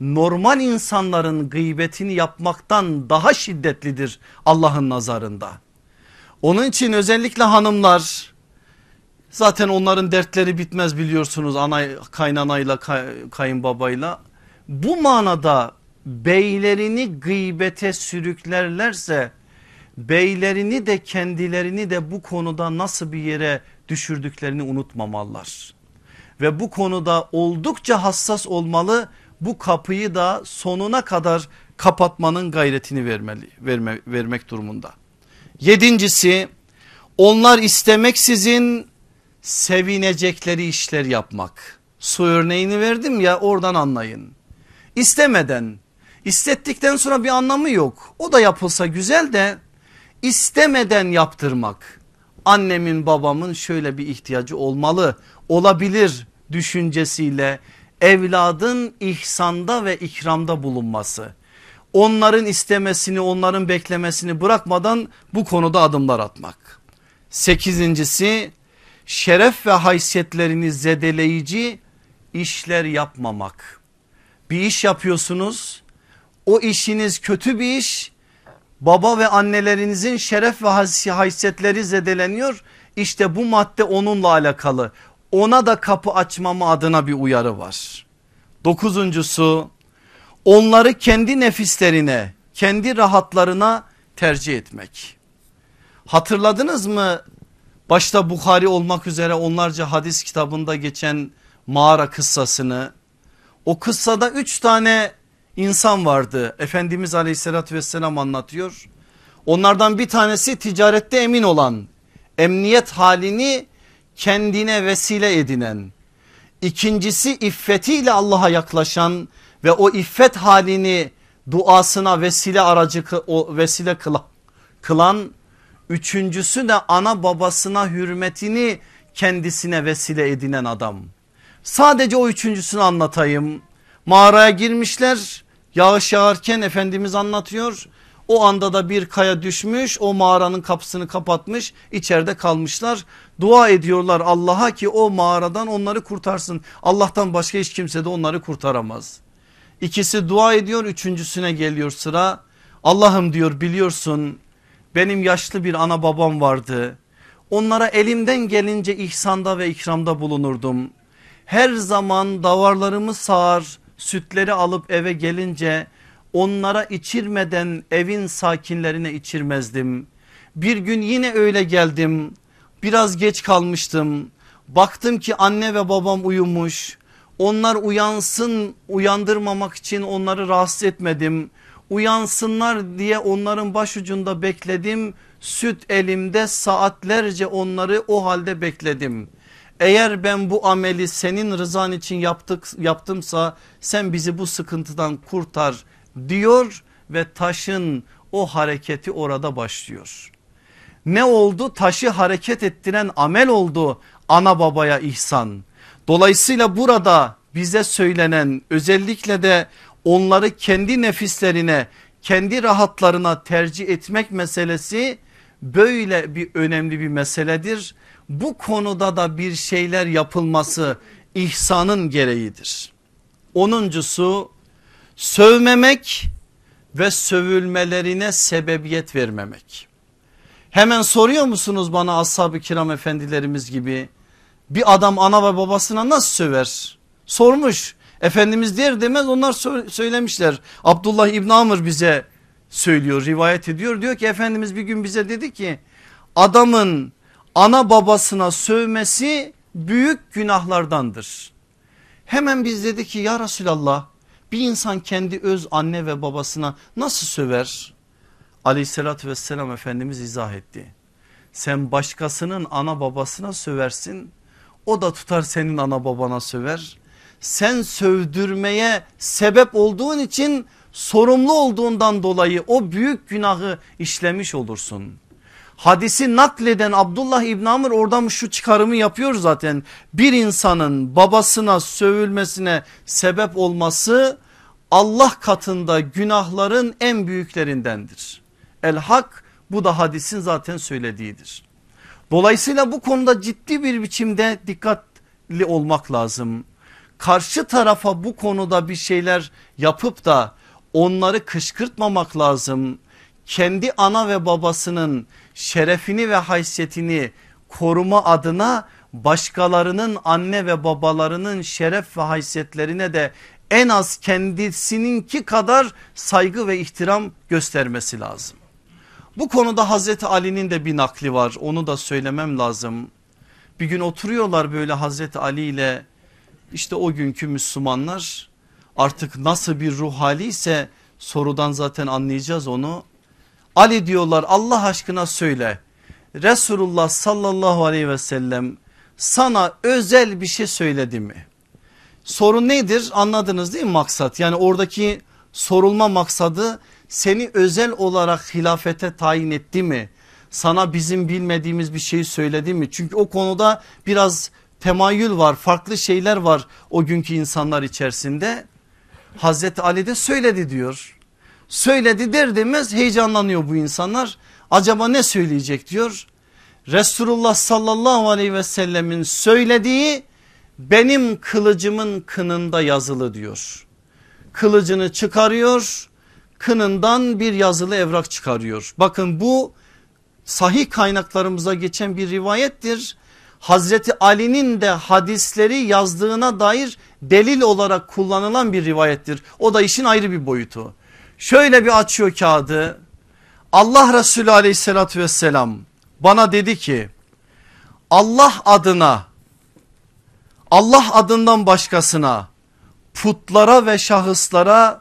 normal insanların gıybetini yapmaktan daha şiddetlidir Allah'ın nazarında. Onun için özellikle hanımlar zaten onların dertleri bitmez biliyorsunuz ana kaynanayla kayınbabayla. Bu manada beylerini gıybete sürüklerlerse beylerini de kendilerini de bu konuda nasıl bir yere düşürdüklerini unutmamalılar. Ve bu konuda oldukça hassas olmalı bu kapıyı da sonuna kadar kapatmanın gayretini vermeli, verme, vermek durumunda. Yedincisi onlar istemeksizin sevinecekleri işler yapmak. Su örneğini verdim ya oradan anlayın. İstemeden istettikten sonra bir anlamı yok. O da yapılsa güzel de istemeden yaptırmak. Annemin babamın şöyle bir ihtiyacı olmalı olabilir düşüncesiyle evladın ihsanda ve ikramda bulunması. Onların istemesini onların beklemesini bırakmadan bu konuda adımlar atmak. Sekizincisi şeref ve haysiyetlerini zedeleyici işler yapmamak. Bir iş yapıyorsunuz o işiniz kötü bir iş baba ve annelerinizin şeref ve haysiyetleri zedeleniyor. İşte bu madde onunla alakalı ona da kapı açmama adına bir uyarı var. Dokuzuncusu onları kendi nefislerine kendi rahatlarına tercih etmek. Hatırladınız mı başta Bukhari olmak üzere onlarca hadis kitabında geçen mağara kıssasını. O kıssada üç tane insan vardı Efendimiz aleyhissalatü vesselam anlatıyor. Onlardan bir tanesi ticarette emin olan emniyet halini kendine vesile edinen. İkincisi iffetiyle Allah'a yaklaşan ve o iffet halini duasına vesile aracı o vesile kılan. Üçüncüsü de ana babasına hürmetini kendisine vesile edinen adam. Sadece o üçüncüsünü anlatayım. Mağaraya girmişler yağış yağarken Efendimiz anlatıyor. O anda da bir kaya düşmüş o mağaranın kapısını kapatmış içeride kalmışlar. Dua ediyorlar Allah'a ki o mağaradan onları kurtarsın. Allah'tan başka hiç kimse de onları kurtaramaz. İkisi dua ediyor üçüncüsüne geliyor sıra. Allah'ım diyor biliyorsun benim yaşlı bir ana babam vardı. Onlara elimden gelince ihsanda ve ikramda bulunurdum. Her zaman davarlarımı sağar sütleri alıp eve gelince onlara içirmeden evin sakinlerine içirmezdim. Bir gün yine öyle geldim biraz geç kalmıştım. Baktım ki anne ve babam uyumuş. Onlar uyansın uyandırmamak için onları rahatsız etmedim. Uyansınlar diye onların başucunda bekledim. Süt elimde saatlerce onları o halde bekledim. Eğer ben bu ameli senin rızan için yaptık, yaptımsa sen bizi bu sıkıntıdan kurtar diyor ve taşın o hareketi orada başlıyor. Ne oldu? Taşı hareket ettiren amel oldu ana babaya ihsan. Dolayısıyla burada bize söylenen özellikle de onları kendi nefislerine kendi rahatlarına tercih etmek meselesi böyle bir önemli bir meseledir. Bu konuda da bir şeyler yapılması ihsanın gereğidir. Onuncusu sövmemek ve sövülmelerine sebebiyet vermemek. Hemen soruyor musunuz bana ashab-ı kiram efendilerimiz gibi bir adam ana ve babasına nasıl söver? Sormuş Efendimiz der demez onlar söylemişler. Abdullah İbn Amr bize söylüyor rivayet ediyor diyor ki Efendimiz bir gün bize dedi ki adamın ana babasına sövmesi büyük günahlardandır. Hemen biz dedi ki ya Resulallah bir insan kendi öz anne ve babasına nasıl söver? Aleyhissalatü vesselam Efendimiz izah etti. Sen başkasının ana babasına söversin o da tutar senin ana babana söver. Sen sövdürmeye sebep olduğun için sorumlu olduğundan dolayı o büyük günahı işlemiş olursun. Hadisi nakleden Abdullah İbn Amr oradan şu çıkarımı yapıyor zaten. Bir insanın babasına sövülmesine sebep olması Allah katında günahların en büyüklerindendir. El hak bu da hadisin zaten söylediğidir. Dolayısıyla bu konuda ciddi bir biçimde dikkatli olmak lazım. Karşı tarafa bu konuda bir şeyler yapıp da onları kışkırtmamak lazım. Kendi ana ve babasının şerefini ve haysiyetini koruma adına başkalarının anne ve babalarının şeref ve haysiyetlerine de en az kendisininki kadar saygı ve ihtiram göstermesi lazım. Bu konuda Hazreti Ali'nin de bir nakli var onu da söylemem lazım. Bir gün oturuyorlar böyle Hazreti Ali ile işte o günkü Müslümanlar artık nasıl bir ruh hali ise sorudan zaten anlayacağız onu. Ali diyorlar Allah aşkına söyle Resulullah sallallahu aleyhi ve sellem sana özel bir şey söyledi mi? Sorun nedir anladınız değil mi maksat? Yani oradaki sorulma maksadı seni özel olarak hilafete tayin etti mi? Sana bizim bilmediğimiz bir şeyi söyledi mi? Çünkü o konuda biraz temayül var farklı şeyler var o günkü insanlar içerisinde. Hazreti Ali de söyledi diyor. Söyledi der demez heyecanlanıyor bu insanlar. Acaba ne söyleyecek diyor. Resulullah sallallahu aleyhi ve sellemin söylediği benim kılıcımın kınında yazılı diyor. Kılıcını çıkarıyor kınından bir yazılı evrak çıkarıyor. Bakın bu sahih kaynaklarımıza geçen bir rivayettir. Hazreti Ali'nin de hadisleri yazdığına dair delil olarak kullanılan bir rivayettir. O da işin ayrı bir boyutu. Şöyle bir açıyor kağıdı. Allah Resulü aleyhissalatü vesselam bana dedi ki Allah adına Allah adından başkasına putlara ve şahıslara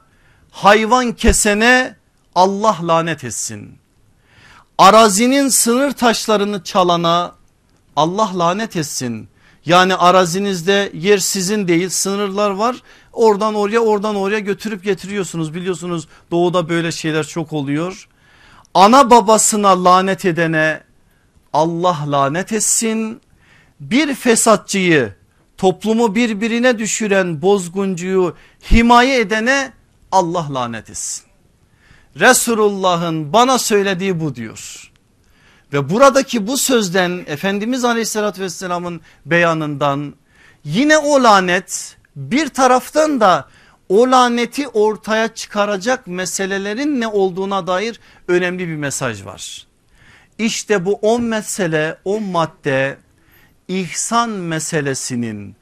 hayvan kesene Allah lanet etsin. Arazinin sınır taşlarını çalana Allah lanet etsin. Yani arazinizde yer sizin değil sınırlar var. Oradan oraya oradan oraya götürüp getiriyorsunuz. Biliyorsunuz doğuda böyle şeyler çok oluyor. Ana babasına lanet edene Allah lanet etsin. Bir fesatçıyı toplumu birbirine düşüren bozguncuyu himaye edene Allah lanet etsin. Resulullah'ın bana söylediği bu diyor. Ve buradaki bu sözden Efendimiz aleyhissalatü vesselamın beyanından yine o lanet bir taraftan da o laneti ortaya çıkaracak meselelerin ne olduğuna dair önemli bir mesaj var. İşte bu 10 mesele 10 madde ihsan meselesinin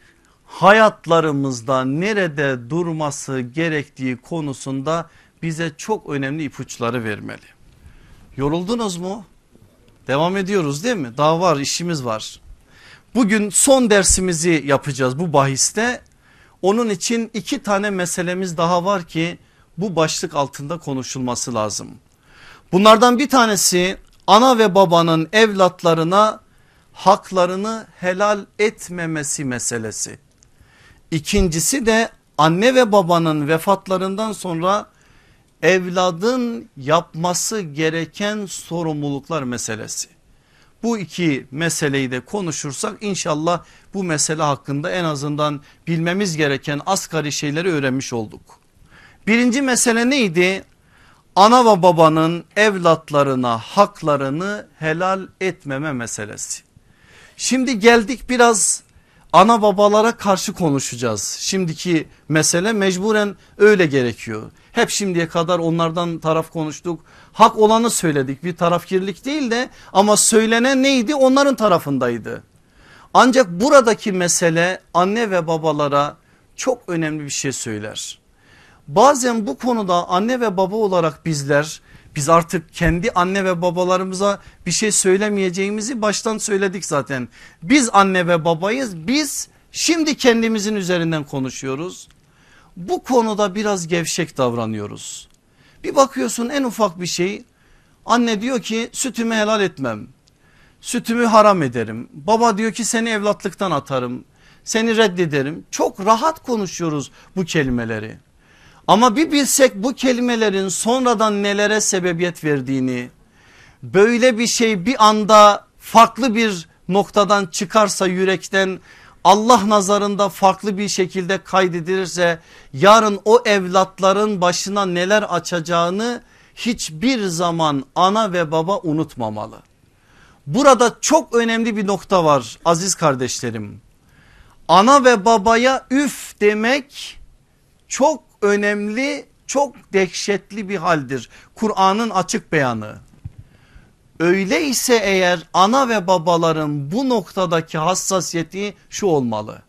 hayatlarımızda nerede durması gerektiği konusunda bize çok önemli ipuçları vermeli. Yoruldunuz mu? Devam ediyoruz değil mi? Daha var işimiz var. Bugün son dersimizi yapacağız bu bahiste. Onun için iki tane meselemiz daha var ki bu başlık altında konuşulması lazım. Bunlardan bir tanesi ana ve babanın evlatlarına haklarını helal etmemesi meselesi. İkincisi de anne ve babanın vefatlarından sonra evladın yapması gereken sorumluluklar meselesi. Bu iki meseleyi de konuşursak inşallah bu mesele hakkında en azından bilmemiz gereken asgari şeyleri öğrenmiş olduk. Birinci mesele neydi? Ana ve babanın evlatlarına haklarını helal etmeme meselesi. Şimdi geldik biraz ana babalara karşı konuşacağız. Şimdiki mesele mecburen öyle gerekiyor. Hep şimdiye kadar onlardan taraf konuştuk. Hak olanı söyledik bir tarafkirlik değil de ama söylenen neydi onların tarafındaydı. Ancak buradaki mesele anne ve babalara çok önemli bir şey söyler. Bazen bu konuda anne ve baba olarak bizler biz artık kendi anne ve babalarımıza bir şey söylemeyeceğimizi baştan söyledik zaten. Biz anne ve babayız biz şimdi kendimizin üzerinden konuşuyoruz. Bu konuda biraz gevşek davranıyoruz. Bir bakıyorsun en ufak bir şey anne diyor ki sütümü helal etmem. Sütümü haram ederim. Baba diyor ki seni evlatlıktan atarım. Seni reddederim. Çok rahat konuşuyoruz bu kelimeleri. Ama bir bilsek bu kelimelerin sonradan nelere sebebiyet verdiğini böyle bir şey bir anda farklı bir noktadan çıkarsa yürekten Allah nazarında farklı bir şekilde kaydedilirse yarın o evlatların başına neler açacağını hiçbir zaman ana ve baba unutmamalı. Burada çok önemli bir nokta var aziz kardeşlerim. Ana ve babaya üf demek çok önemli çok dehşetli bir haldir. Kur'an'ın açık beyanı. Öyleyse eğer ana ve babaların bu noktadaki hassasiyeti şu olmalı.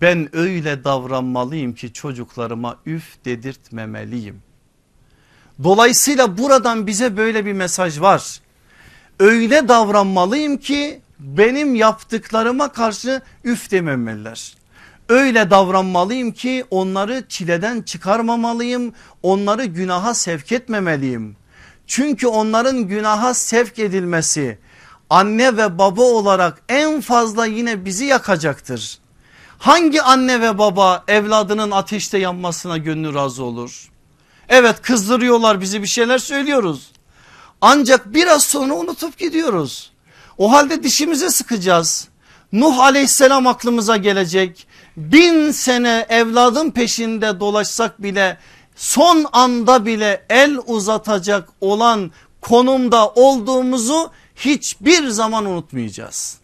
Ben öyle davranmalıyım ki çocuklarıma üf dedirtmemeliyim. Dolayısıyla buradan bize böyle bir mesaj var. Öyle davranmalıyım ki benim yaptıklarıma karşı üf dememeliler. Öyle davranmalıyım ki onları çileden çıkarmamalıyım. Onları günaha sevk etmemeliyim. Çünkü onların günaha sevk edilmesi anne ve baba olarak en fazla yine bizi yakacaktır. Hangi anne ve baba evladının ateşte yanmasına gönlü razı olur? Evet kızdırıyorlar bizi bir şeyler söylüyoruz. Ancak biraz sonra unutup gidiyoruz. O halde dişimize sıkacağız. Nuh aleyhisselam aklımıza gelecek. Bin sene evladın peşinde dolaşsak bile son anda bile el uzatacak olan konumda olduğumuzu hiçbir zaman unutmayacağız.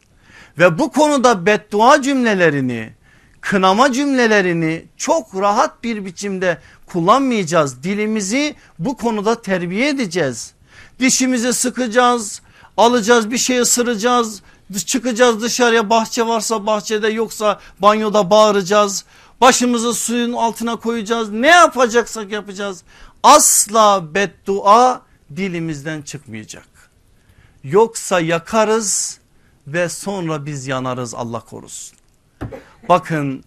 Ve bu konuda beddua cümlelerini kınama cümlelerini çok rahat bir biçimde kullanmayacağız. Dilimizi bu konuda terbiye edeceğiz. Dişimizi sıkacağız, alacağız bir şey ısıracağız, çıkacağız dışarıya bahçe varsa bahçede yoksa banyoda bağıracağız. Başımızı suyun altına koyacağız ne yapacaksak yapacağız. Asla beddua dilimizden çıkmayacak. Yoksa yakarız ve sonra biz yanarız Allah korusun. Bakın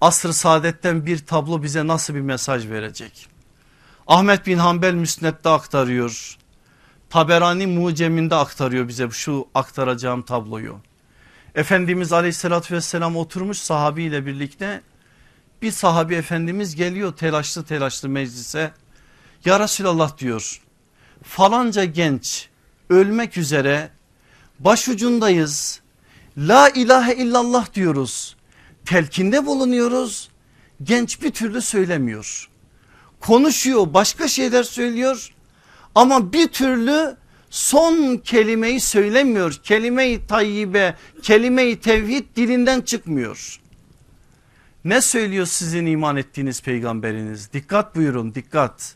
asr-ı saadetten bir tablo bize nasıl bir mesaj verecek. Ahmet bin Hanbel Müsnet'te aktarıyor. Taberani Mucem'inde aktarıyor bize şu aktaracağım tabloyu. Efendimiz aleyhissalatü vesselam oturmuş sahabiyle birlikte bir sahabi efendimiz geliyor telaşlı telaşlı meclise. Ya Resulallah diyor falanca genç ölmek üzere başucundayız. La ilahe illallah diyoruz. Telkinde bulunuyoruz. Genç bir türlü söylemiyor. Konuşuyor başka şeyler söylüyor ama bir türlü son kelimeyi söylemiyor. Kelime-i tayyibe, kelime-i tevhid dilinden çıkmıyor. Ne söylüyor sizin iman ettiğiniz peygamberiniz? Dikkat buyurun dikkat.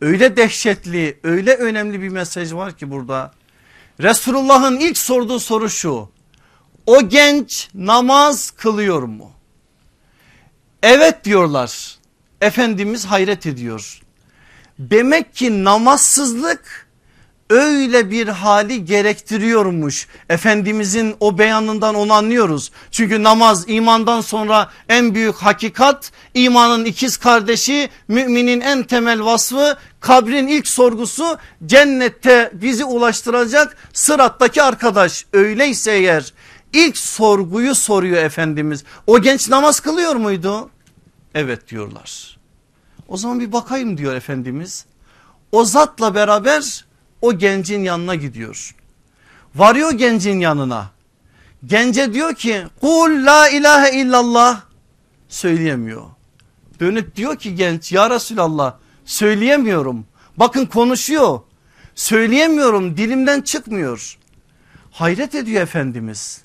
Öyle dehşetli öyle önemli bir mesaj var ki burada. Resulullah'ın ilk sorduğu soru şu. O genç namaz kılıyor mu? Evet diyorlar. Efendimiz hayret ediyor. Demek ki namazsızlık öyle bir hali gerektiriyormuş. Efendimizin o beyanından onu anlıyoruz. Çünkü namaz imandan sonra en büyük hakikat imanın ikiz kardeşi müminin en temel vasfı kabrin ilk sorgusu cennette bizi ulaştıracak sırattaki arkadaş. Öyleyse eğer ilk sorguyu soruyor Efendimiz o genç namaz kılıyor muydu? Evet diyorlar. O zaman bir bakayım diyor Efendimiz. O zatla beraber o gencin yanına gidiyor. Varıyor gencin yanına. Gence diyor ki kul la ilahe illallah söyleyemiyor. Dönüp diyor ki genç ya Resulallah söyleyemiyorum. Bakın konuşuyor. Söyleyemiyorum dilimden çıkmıyor. Hayret ediyor Efendimiz.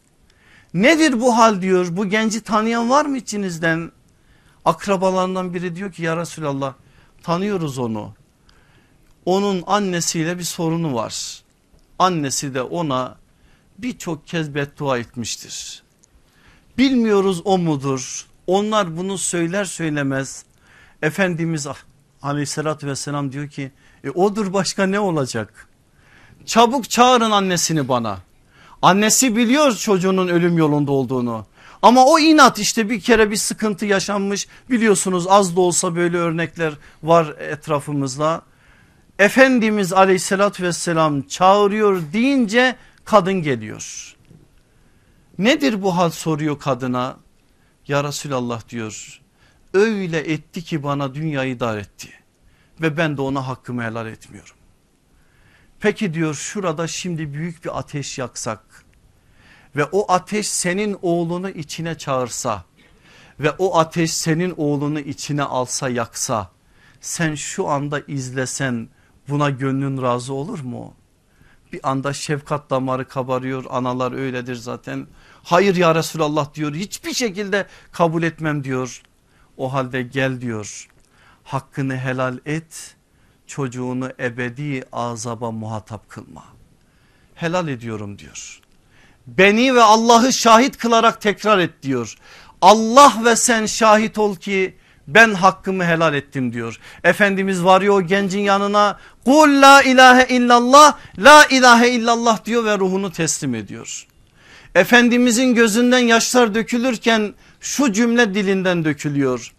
Nedir bu hal diyor bu genci tanıyan var mı içinizden? Akrabalarından biri diyor ki ya Resulallah tanıyoruz onu onun annesiyle bir sorunu var. Annesi de ona birçok kez beddua etmiştir. Bilmiyoruz o mudur? Onlar bunu söyler söylemez Efendimiz aleyhissalatü vesselam diyor ki e, odur başka ne olacak? Çabuk çağırın annesini bana. Annesi biliyor çocuğunun ölüm yolunda olduğunu. Ama o inat işte bir kere bir sıkıntı yaşanmış biliyorsunuz az da olsa böyle örnekler var etrafımızda. Efendimiz aleyhissalatü vesselam çağırıyor deyince kadın geliyor. Nedir bu hal soruyor kadına. Ya Resulallah diyor öyle etti ki bana dünyayı dar etti ve ben de ona hakkımı helal etmiyorum. Peki diyor şurada şimdi büyük bir ateş yaksak ve o ateş senin oğlunu içine çağırsa ve o ateş senin oğlunu içine alsa yaksa sen şu anda izlesen Buna gönlün razı olur mu? Bir anda şefkat damarı kabarıyor analar öyledir zaten. Hayır ya Resulallah diyor hiçbir şekilde kabul etmem diyor. O halde gel diyor hakkını helal et çocuğunu ebedi azaba muhatap kılma. Helal ediyorum diyor. Beni ve Allah'ı şahit kılarak tekrar et diyor. Allah ve sen şahit ol ki ben hakkımı helal ettim diyor. Efendimiz varıyor o gencin yanına kul la ilahe illallah la ilahe illallah diyor ve ruhunu teslim ediyor. Efendimizin gözünden yaşlar dökülürken şu cümle dilinden dökülüyor.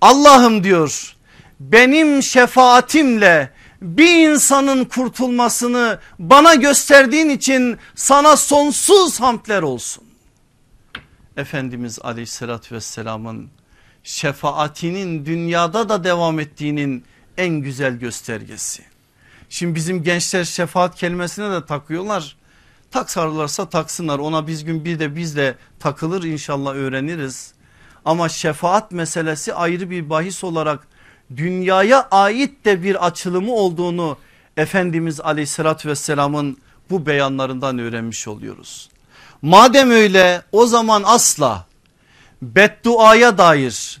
Allah'ım diyor benim şefaatimle bir insanın kurtulmasını bana gösterdiğin için sana sonsuz hamdler olsun. Efendimiz aleyhissalatü vesselamın şefaatinin dünyada da devam ettiğinin en güzel göstergesi. Şimdi bizim gençler şefaat kelimesine de takıyorlar. Taksarlarsa taksınlar ona biz gün bir de biz de takılır inşallah öğreniriz. Ama şefaat meselesi ayrı bir bahis olarak dünyaya ait de bir açılımı olduğunu Efendimiz aleyhissalatü vesselamın bu beyanlarından öğrenmiş oluyoruz. Madem öyle o zaman asla bedduaya dair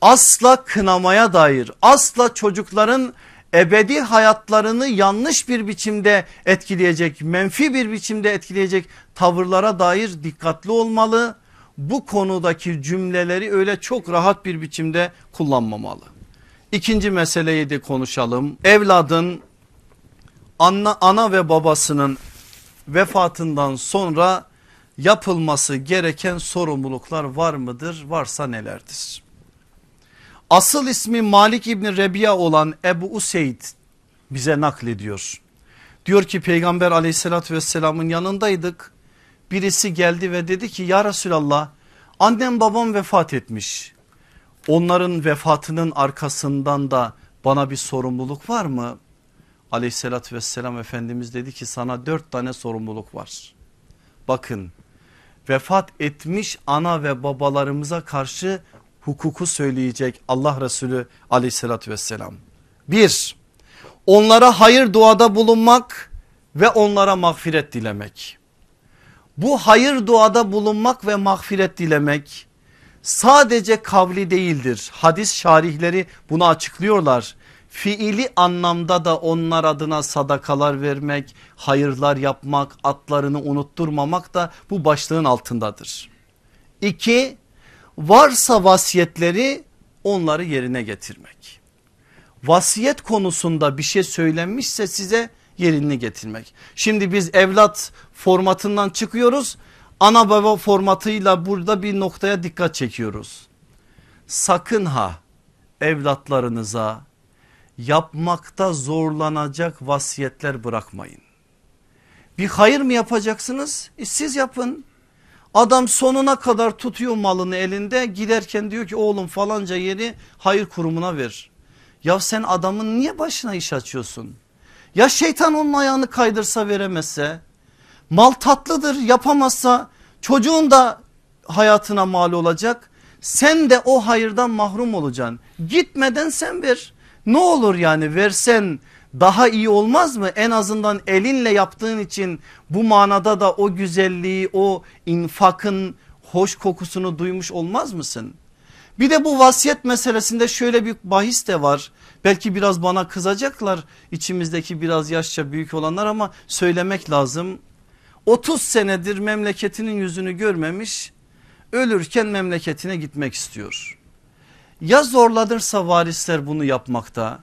asla kınamaya dair asla çocukların ebedi hayatlarını yanlış bir biçimde etkileyecek menfi bir biçimde etkileyecek tavırlara dair dikkatli olmalı. Bu konudaki cümleleri öyle çok rahat bir biçimde kullanmamalı. İkinci meseleyi de konuşalım. Evladın ana, ana ve babasının vefatından sonra yapılması gereken sorumluluklar var mıdır? Varsa nelerdir? Asıl ismi Malik İbni Rebiya olan Ebu Useyd bize naklediyor. Diyor ki peygamber aleyhissalatü vesselamın yanındaydık. Birisi geldi ve dedi ki ya Resulallah annem babam vefat etmiş. Onların vefatının arkasından da bana bir sorumluluk var mı? Aleyhissalatü vesselam Efendimiz dedi ki sana dört tane sorumluluk var. Bakın vefat etmiş ana ve babalarımıza karşı hukuku söyleyecek Allah Resulü aleyhissalatü vesselam. Bir onlara hayır duada bulunmak ve onlara mağfiret dilemek. Bu hayır duada bulunmak ve mağfiret dilemek sadece kavli değildir. Hadis şarihleri bunu açıklıyorlar. Fiili anlamda da onlar adına sadakalar vermek, hayırlar yapmak, atlarını unutturmamak da bu başlığın altındadır. İki, varsa vasiyetleri onları yerine getirmek. Vasiyet konusunda bir şey söylenmişse size yerini getirmek. Şimdi biz evlat formatından çıkıyoruz. Ana baba formatıyla burada bir noktaya dikkat çekiyoruz. Sakın ha evlatlarınıza yapmakta zorlanacak vasiyetler bırakmayın. Bir hayır mı yapacaksınız? E siz yapın. Adam sonuna kadar tutuyor malını elinde giderken diyor ki oğlum falanca yeri hayır kurumuna ver. Ya sen adamın niye başına iş açıyorsun? Ya şeytan onun ayağını kaydırsa veremezse? Mal tatlıdır yapamazsa çocuğun da hayatına mal olacak. Sen de o hayırdan mahrum olacaksın. Gitmeden sen ver. Ne olur yani versen daha iyi olmaz mı? En azından elinle yaptığın için bu manada da o güzelliği o infakın hoş kokusunu duymuş olmaz mısın? Bir de bu vasiyet meselesinde şöyle bir bahis de var. Belki biraz bana kızacaklar içimizdeki biraz yaşça büyük olanlar ama söylemek lazım. 30 senedir memleketinin yüzünü görmemiş ölürken memleketine gitmek istiyor. Ya zorlanırsa varisler bunu yapmakta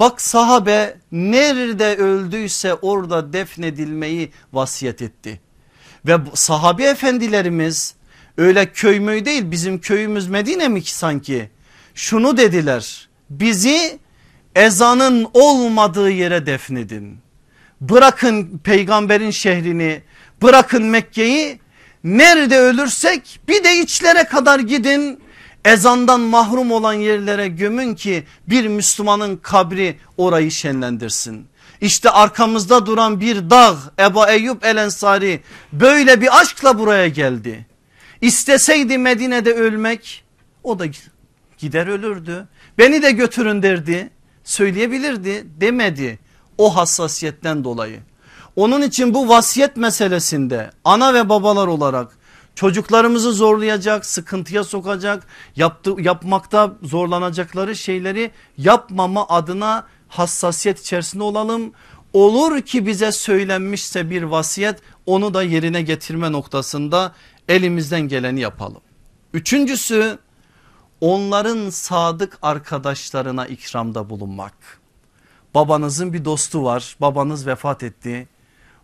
Bak sahabe nerede öldüyse orada defnedilmeyi vasiyet etti. Ve sahabe efendilerimiz öyle köy müy değil bizim köyümüz Medine mi ki sanki? Şunu dediler bizi ezanın olmadığı yere defnedin. Bırakın peygamberin şehrini bırakın Mekke'yi nerede ölürsek bir de içlere kadar gidin ezandan mahrum olan yerlere gömün ki bir Müslümanın kabri orayı şenlendirsin. İşte arkamızda duran bir dağ Ebu Eyyub El Ensari böyle bir aşkla buraya geldi. İsteseydi Medine'de ölmek o da gider ölürdü. Beni de götürün derdi söyleyebilirdi demedi o hassasiyetten dolayı. Onun için bu vasiyet meselesinde ana ve babalar olarak çocuklarımızı zorlayacak, sıkıntıya sokacak, yaptı, yapmakta zorlanacakları şeyleri yapmama adına hassasiyet içerisinde olalım. Olur ki bize söylenmişse bir vasiyet onu da yerine getirme noktasında elimizden geleni yapalım. Üçüncüsü onların sadık arkadaşlarına ikramda bulunmak. Babanızın bir dostu var babanız vefat etti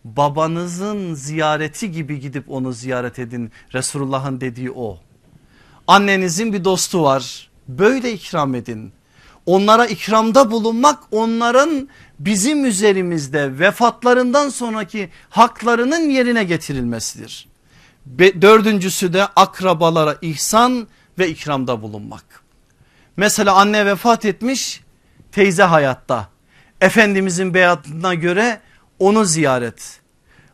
babanızın ziyareti gibi gidip onu ziyaret edin. Resulullah'ın dediği o. Annenizin bir dostu var böyle ikram edin. Onlara ikramda bulunmak onların bizim üzerimizde vefatlarından sonraki haklarının yerine getirilmesidir. Dördüncüsü de akrabalara ihsan ve ikramda bulunmak. Mesela anne vefat etmiş teyze hayatta. Efendimizin beyatına göre onu ziyaret.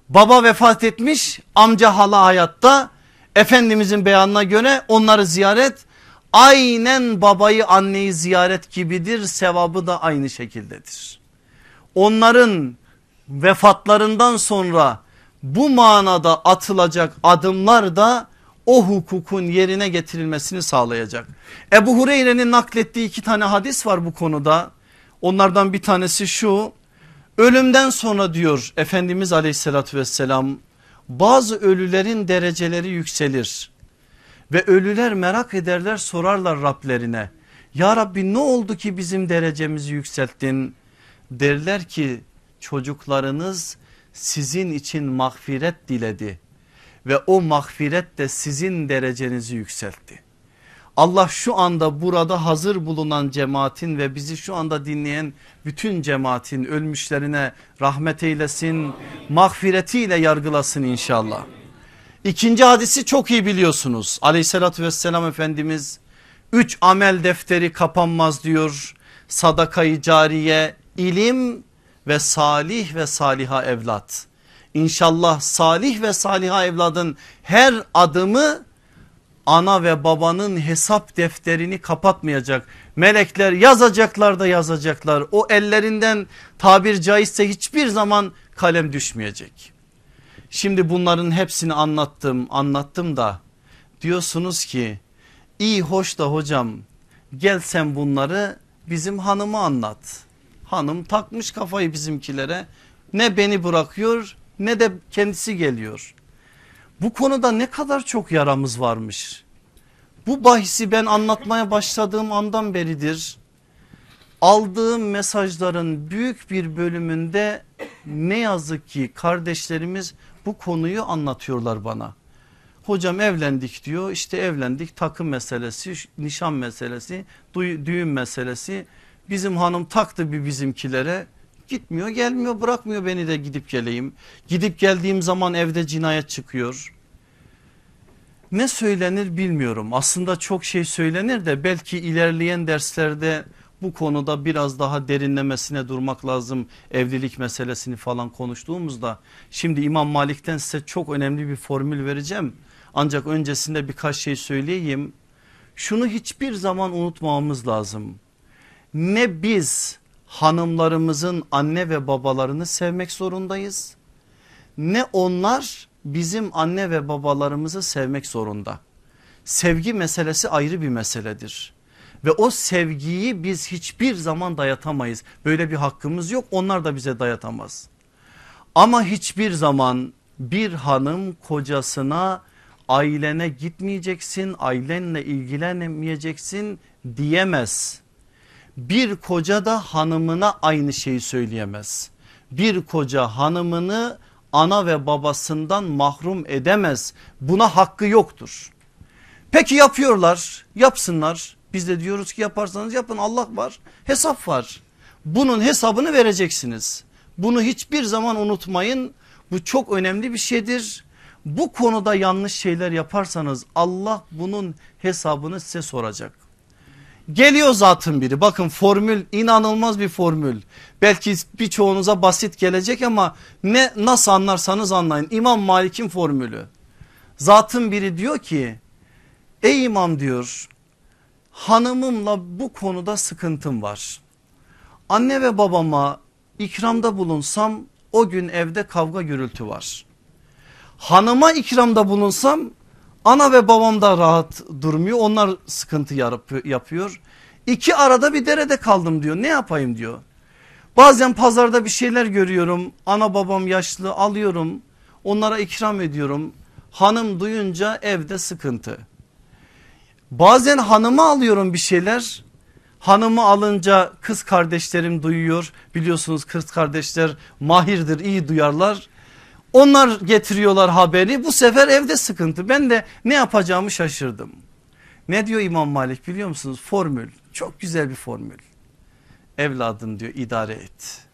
Baba vefat etmiş amca hala hayatta. Efendimizin beyanına göre onları ziyaret aynen babayı anneyi ziyaret gibidir sevabı da aynı şekildedir. Onların vefatlarından sonra bu manada atılacak adımlar da o hukukun yerine getirilmesini sağlayacak. Ebu Hureyre'nin naklettiği iki tane hadis var bu konuda. Onlardan bir tanesi şu ölümden sonra diyor Efendimiz aleyhissalatü vesselam bazı ölülerin dereceleri yükselir. Ve ölüler merak ederler sorarlar Rablerine. Ya Rabbi ne oldu ki bizim derecemizi yükselttin? Derler ki çocuklarınız sizin için mağfiret diledi ve o mağfiret de sizin derecenizi yükseltti. Allah şu anda burada hazır bulunan cemaatin ve bizi şu anda dinleyen bütün cemaatin ölmüşlerine rahmet eylesin, mağfiretiyle yargılasın inşallah. İkinci hadisi çok iyi biliyorsunuz. Aleyhissalatü vesselam Efendimiz üç amel defteri kapanmaz diyor. Sadakayı cariye, ilim ve salih ve saliha evlat. İnşallah salih ve saliha evladın her adımı ana ve babanın hesap defterini kapatmayacak. Melekler yazacaklar da yazacaklar. O ellerinden tabir caizse hiçbir zaman kalem düşmeyecek. Şimdi bunların hepsini anlattım anlattım da diyorsunuz ki iyi hoş da hocam gel sen bunları bizim hanıma anlat. Hanım takmış kafayı bizimkilere ne beni bırakıyor ne de kendisi geliyor. Bu konuda ne kadar çok yaramız varmış. Bu bahisi ben anlatmaya başladığım andan beridir. Aldığım mesajların büyük bir bölümünde ne yazık ki kardeşlerimiz bu konuyu anlatıyorlar bana. Hocam evlendik diyor işte evlendik takım meselesi nişan meselesi düğün meselesi bizim hanım taktı bir bizimkilere gitmiyor gelmiyor bırakmıyor beni de gidip geleyim. Gidip geldiğim zaman evde cinayet çıkıyor. Ne söylenir bilmiyorum aslında çok şey söylenir de belki ilerleyen derslerde bu konuda biraz daha derinlemesine durmak lazım evlilik meselesini falan konuştuğumuzda. Şimdi İmam Malik'ten size çok önemli bir formül vereceğim. Ancak öncesinde birkaç şey söyleyeyim. Şunu hiçbir zaman unutmamamız lazım. Ne biz hanımlarımızın anne ve babalarını sevmek zorundayız. Ne onlar bizim anne ve babalarımızı sevmek zorunda. Sevgi meselesi ayrı bir meseledir. Ve o sevgiyi biz hiçbir zaman dayatamayız. Böyle bir hakkımız yok onlar da bize dayatamaz. Ama hiçbir zaman bir hanım kocasına ailene gitmeyeceksin ailenle ilgilenemeyeceksin diyemez. Bir koca da hanımına aynı şeyi söyleyemez. Bir koca hanımını ana ve babasından mahrum edemez. Buna hakkı yoktur. Peki yapıyorlar yapsınlar biz de diyoruz ki yaparsanız yapın Allah var hesap var. Bunun hesabını vereceksiniz. Bunu hiçbir zaman unutmayın. Bu çok önemli bir şeydir. Bu konuda yanlış şeyler yaparsanız Allah bunun hesabını size soracak. Geliyor zatın biri bakın formül inanılmaz bir formül. Belki birçoğunuza basit gelecek ama ne nasıl anlarsanız anlayın. İmam Malik'in formülü. Zatın biri diyor ki ey imam diyor hanımımla bu konuda sıkıntım var. Anne ve babama ikramda bulunsam o gün evde kavga gürültü var. Hanıma ikramda bulunsam ana ve babam da rahat durmuyor onlar sıkıntı yapıyor. İki arada bir derede kaldım diyor ne yapayım diyor. Bazen pazarda bir şeyler görüyorum ana babam yaşlı alıyorum onlara ikram ediyorum. Hanım duyunca evde sıkıntı. Bazen hanıma alıyorum bir şeyler. Hanımı alınca kız kardeşlerim duyuyor. Biliyorsunuz kız kardeşler mahirdir iyi duyarlar. Onlar getiriyorlar haberi bu sefer evde sıkıntı. Ben de ne yapacağımı şaşırdım. Ne diyor İmam Malik biliyor musunuz? Formül çok güzel bir formül. Evladım diyor idare et.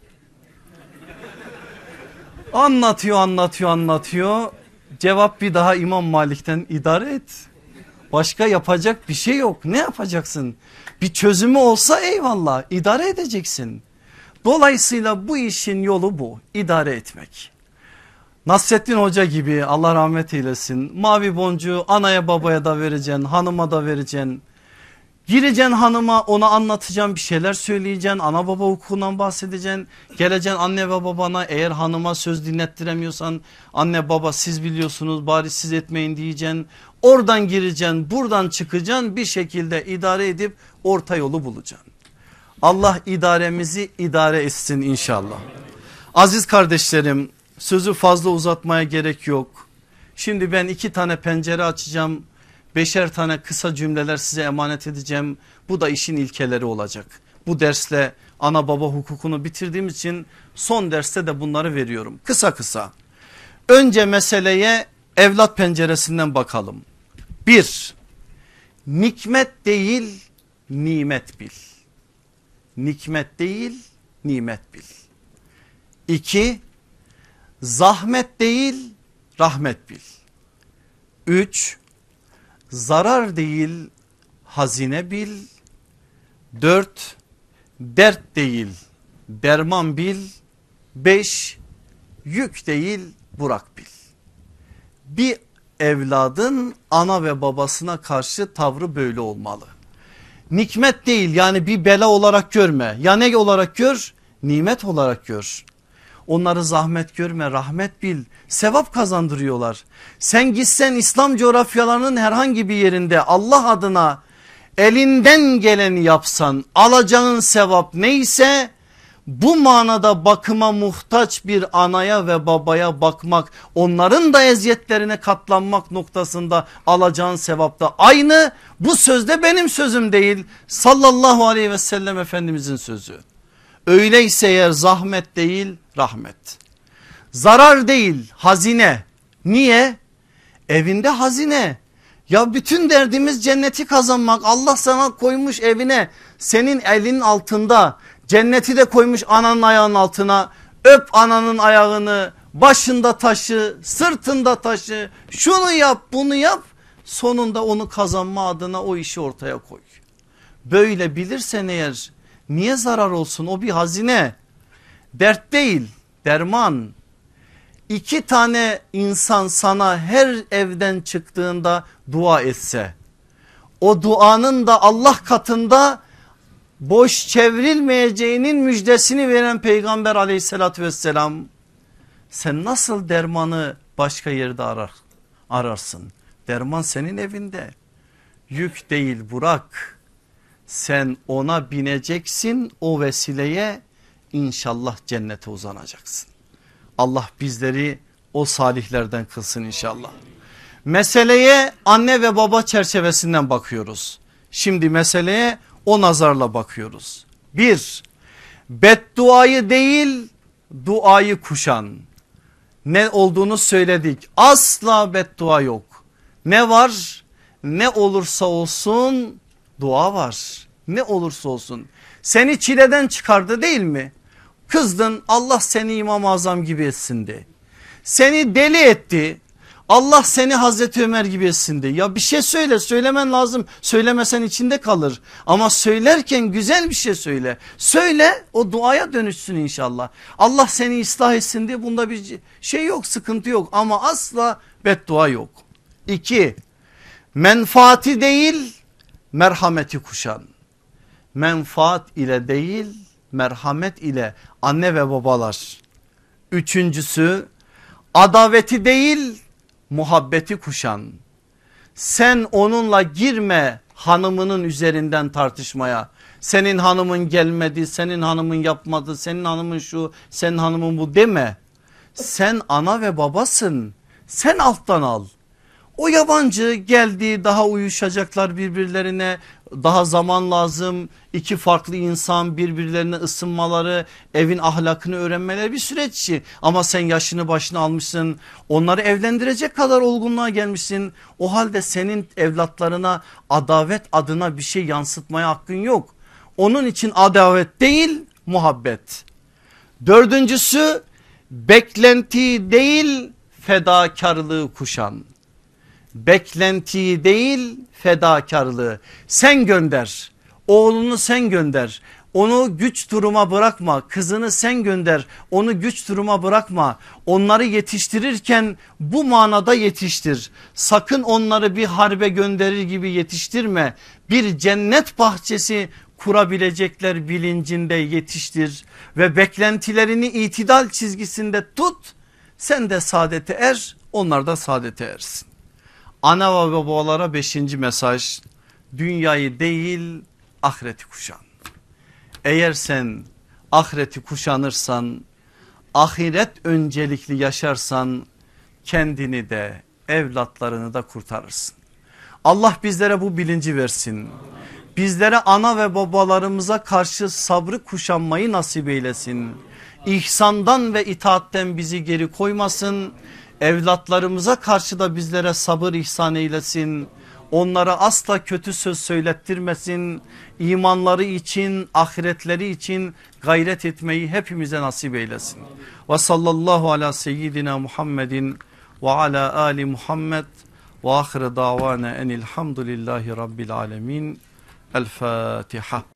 Anlatıyor anlatıyor anlatıyor. Cevap bir daha İmam Malik'ten idare et. Başka yapacak bir şey yok. Ne yapacaksın? Bir çözümü olsa eyvallah idare edeceksin. Dolayısıyla bu işin yolu bu idare etmek. Nasrettin Hoca gibi Allah rahmet eylesin mavi boncuğu anaya babaya da vereceksin hanıma da vereceksin. Gireceksin hanıma ona anlatacağım bir şeyler söyleyeceksin ana baba hukukundan bahsedeceksin. Geleceksin anne ve babana eğer hanıma söz dinlettiremiyorsan anne baba siz biliyorsunuz bari siz etmeyin diyeceksin. Oradan gireceksin buradan çıkacaksın bir şekilde idare edip orta yolu bulacaksın. Allah idaremizi idare etsin inşallah. Aziz kardeşlerim sözü fazla uzatmaya gerek yok. Şimdi ben iki tane pencere açacağım. Beşer tane kısa cümleler size emanet edeceğim. Bu da işin ilkeleri olacak. Bu dersle ana baba hukukunu bitirdiğim için son derste de bunları veriyorum. Kısa kısa. Önce meseleye evlat penceresinden bakalım. Bir, nikmet değil nimet bil. Nikmet değil nimet bil. İki, zahmet değil rahmet bil. Üç, zarar değil hazine bil. Dört, dert değil derman bil. Beş, yük değil burak bil. Bir evladın ana ve babasına karşı tavrı böyle olmalı. Nikmet değil yani bir bela olarak görme. Ya ne olarak gör? Nimet olarak gör. Onları zahmet görme rahmet bil sevap kazandırıyorlar. Sen gitsen İslam coğrafyalarının herhangi bir yerinde Allah adına elinden geleni yapsan alacağın sevap neyse bu manada bakıma muhtaç bir anaya ve babaya bakmak onların da eziyetlerine katlanmak noktasında alacağın sevap da aynı bu sözde benim sözüm değil sallallahu aleyhi ve sellem efendimizin sözü. Öyleyse eğer zahmet değil rahmet. Zarar değil hazine. Niye? Evinde hazine. Ya bütün derdimiz cenneti kazanmak. Allah sana koymuş evine senin elin altında cenneti de koymuş ananın ayağının altına. Öp ananın ayağını başında taşı sırtında taşı şunu yap bunu yap sonunda onu kazanma adına o işi ortaya koy. Böyle bilirsen eğer Niye zarar olsun? O bir hazine. Dert değil derman. İki tane insan sana her evden çıktığında dua etse o duanın da Allah katında boş çevrilmeyeceğinin müjdesini veren peygamber aleyhissalatü vesselam sen nasıl dermanı başka yerde arar, ararsın? Derman senin evinde. Yük değil Burak sen ona bineceksin o vesileye inşallah cennete uzanacaksın. Allah bizleri o salihlerden kılsın inşallah. Meseleye anne ve baba çerçevesinden bakıyoruz. Şimdi meseleye o nazarla bakıyoruz. Bir, bedduayı değil duayı kuşan. Ne olduğunu söyledik. Asla beddua yok. Ne var? Ne olursa olsun dua var. Ne olursa olsun seni çileden çıkardı değil mi? Kızdın Allah seni İmam-ı Azam gibi etsin de. Seni deli etti. Allah seni Hazreti Ömer gibi etsin de. Ya bir şey söyle söylemen lazım. Söylemesen içinde kalır. Ama söylerken güzel bir şey söyle. Söyle o duaya dönüşsün inşallah. Allah seni ıslah etsin diye bunda bir şey yok sıkıntı yok. Ama asla beddua yok. İki menfaati değil merhameti kuşan. Menfaat ile değil merhamet ile anne ve babalar. Üçüncüsü adaveti değil muhabbeti kuşan. Sen onunla girme hanımının üzerinden tartışmaya. Senin hanımın gelmedi, senin hanımın yapmadı, senin hanımın şu, senin hanımın bu deme. Sen ana ve babasın. Sen alttan al. O yabancı geldi daha uyuşacaklar birbirlerine daha zaman lazım. iki farklı insan birbirlerine ısınmaları evin ahlakını öğrenmeleri bir süreç işi. Ama sen yaşını başına almışsın onları evlendirecek kadar olgunluğa gelmişsin. O halde senin evlatlarına adavet adına bir şey yansıtmaya hakkın yok. Onun için adavet değil muhabbet. Dördüncüsü beklenti değil fedakarlığı kuşan. Beklentiyi değil fedakarlığı. Sen gönder. Oğlunu sen gönder. Onu güç duruma bırakma. Kızını sen gönder. Onu güç duruma bırakma. Onları yetiştirirken bu manada yetiştir. Sakın onları bir harbe gönderir gibi yetiştirme. Bir cennet bahçesi kurabilecekler bilincinde yetiştir. Ve beklentilerini itidal çizgisinde tut. Sen de saadete er onlar da saadete ersin. Ana ve babalara beşinci mesaj dünyayı değil ahireti kuşan. Eğer sen ahireti kuşanırsan ahiret öncelikli yaşarsan kendini de evlatlarını da kurtarırsın. Allah bizlere bu bilinci versin. Bizlere ana ve babalarımıza karşı sabrı kuşanmayı nasip eylesin. İhsandan ve itaatten bizi geri koymasın. Evlatlarımıza karşı da bizlere sabır ihsan eylesin. Onlara asla kötü söz söylettirmesin. İmanları için, ahiretleri için gayret etmeyi hepimize nasip eylesin. Ve sallallahu ala seyyidina Muhammedin ve ala ali Muhammed ve ahire davana enilhamdülillahi rabbil alemin. El Fatiha.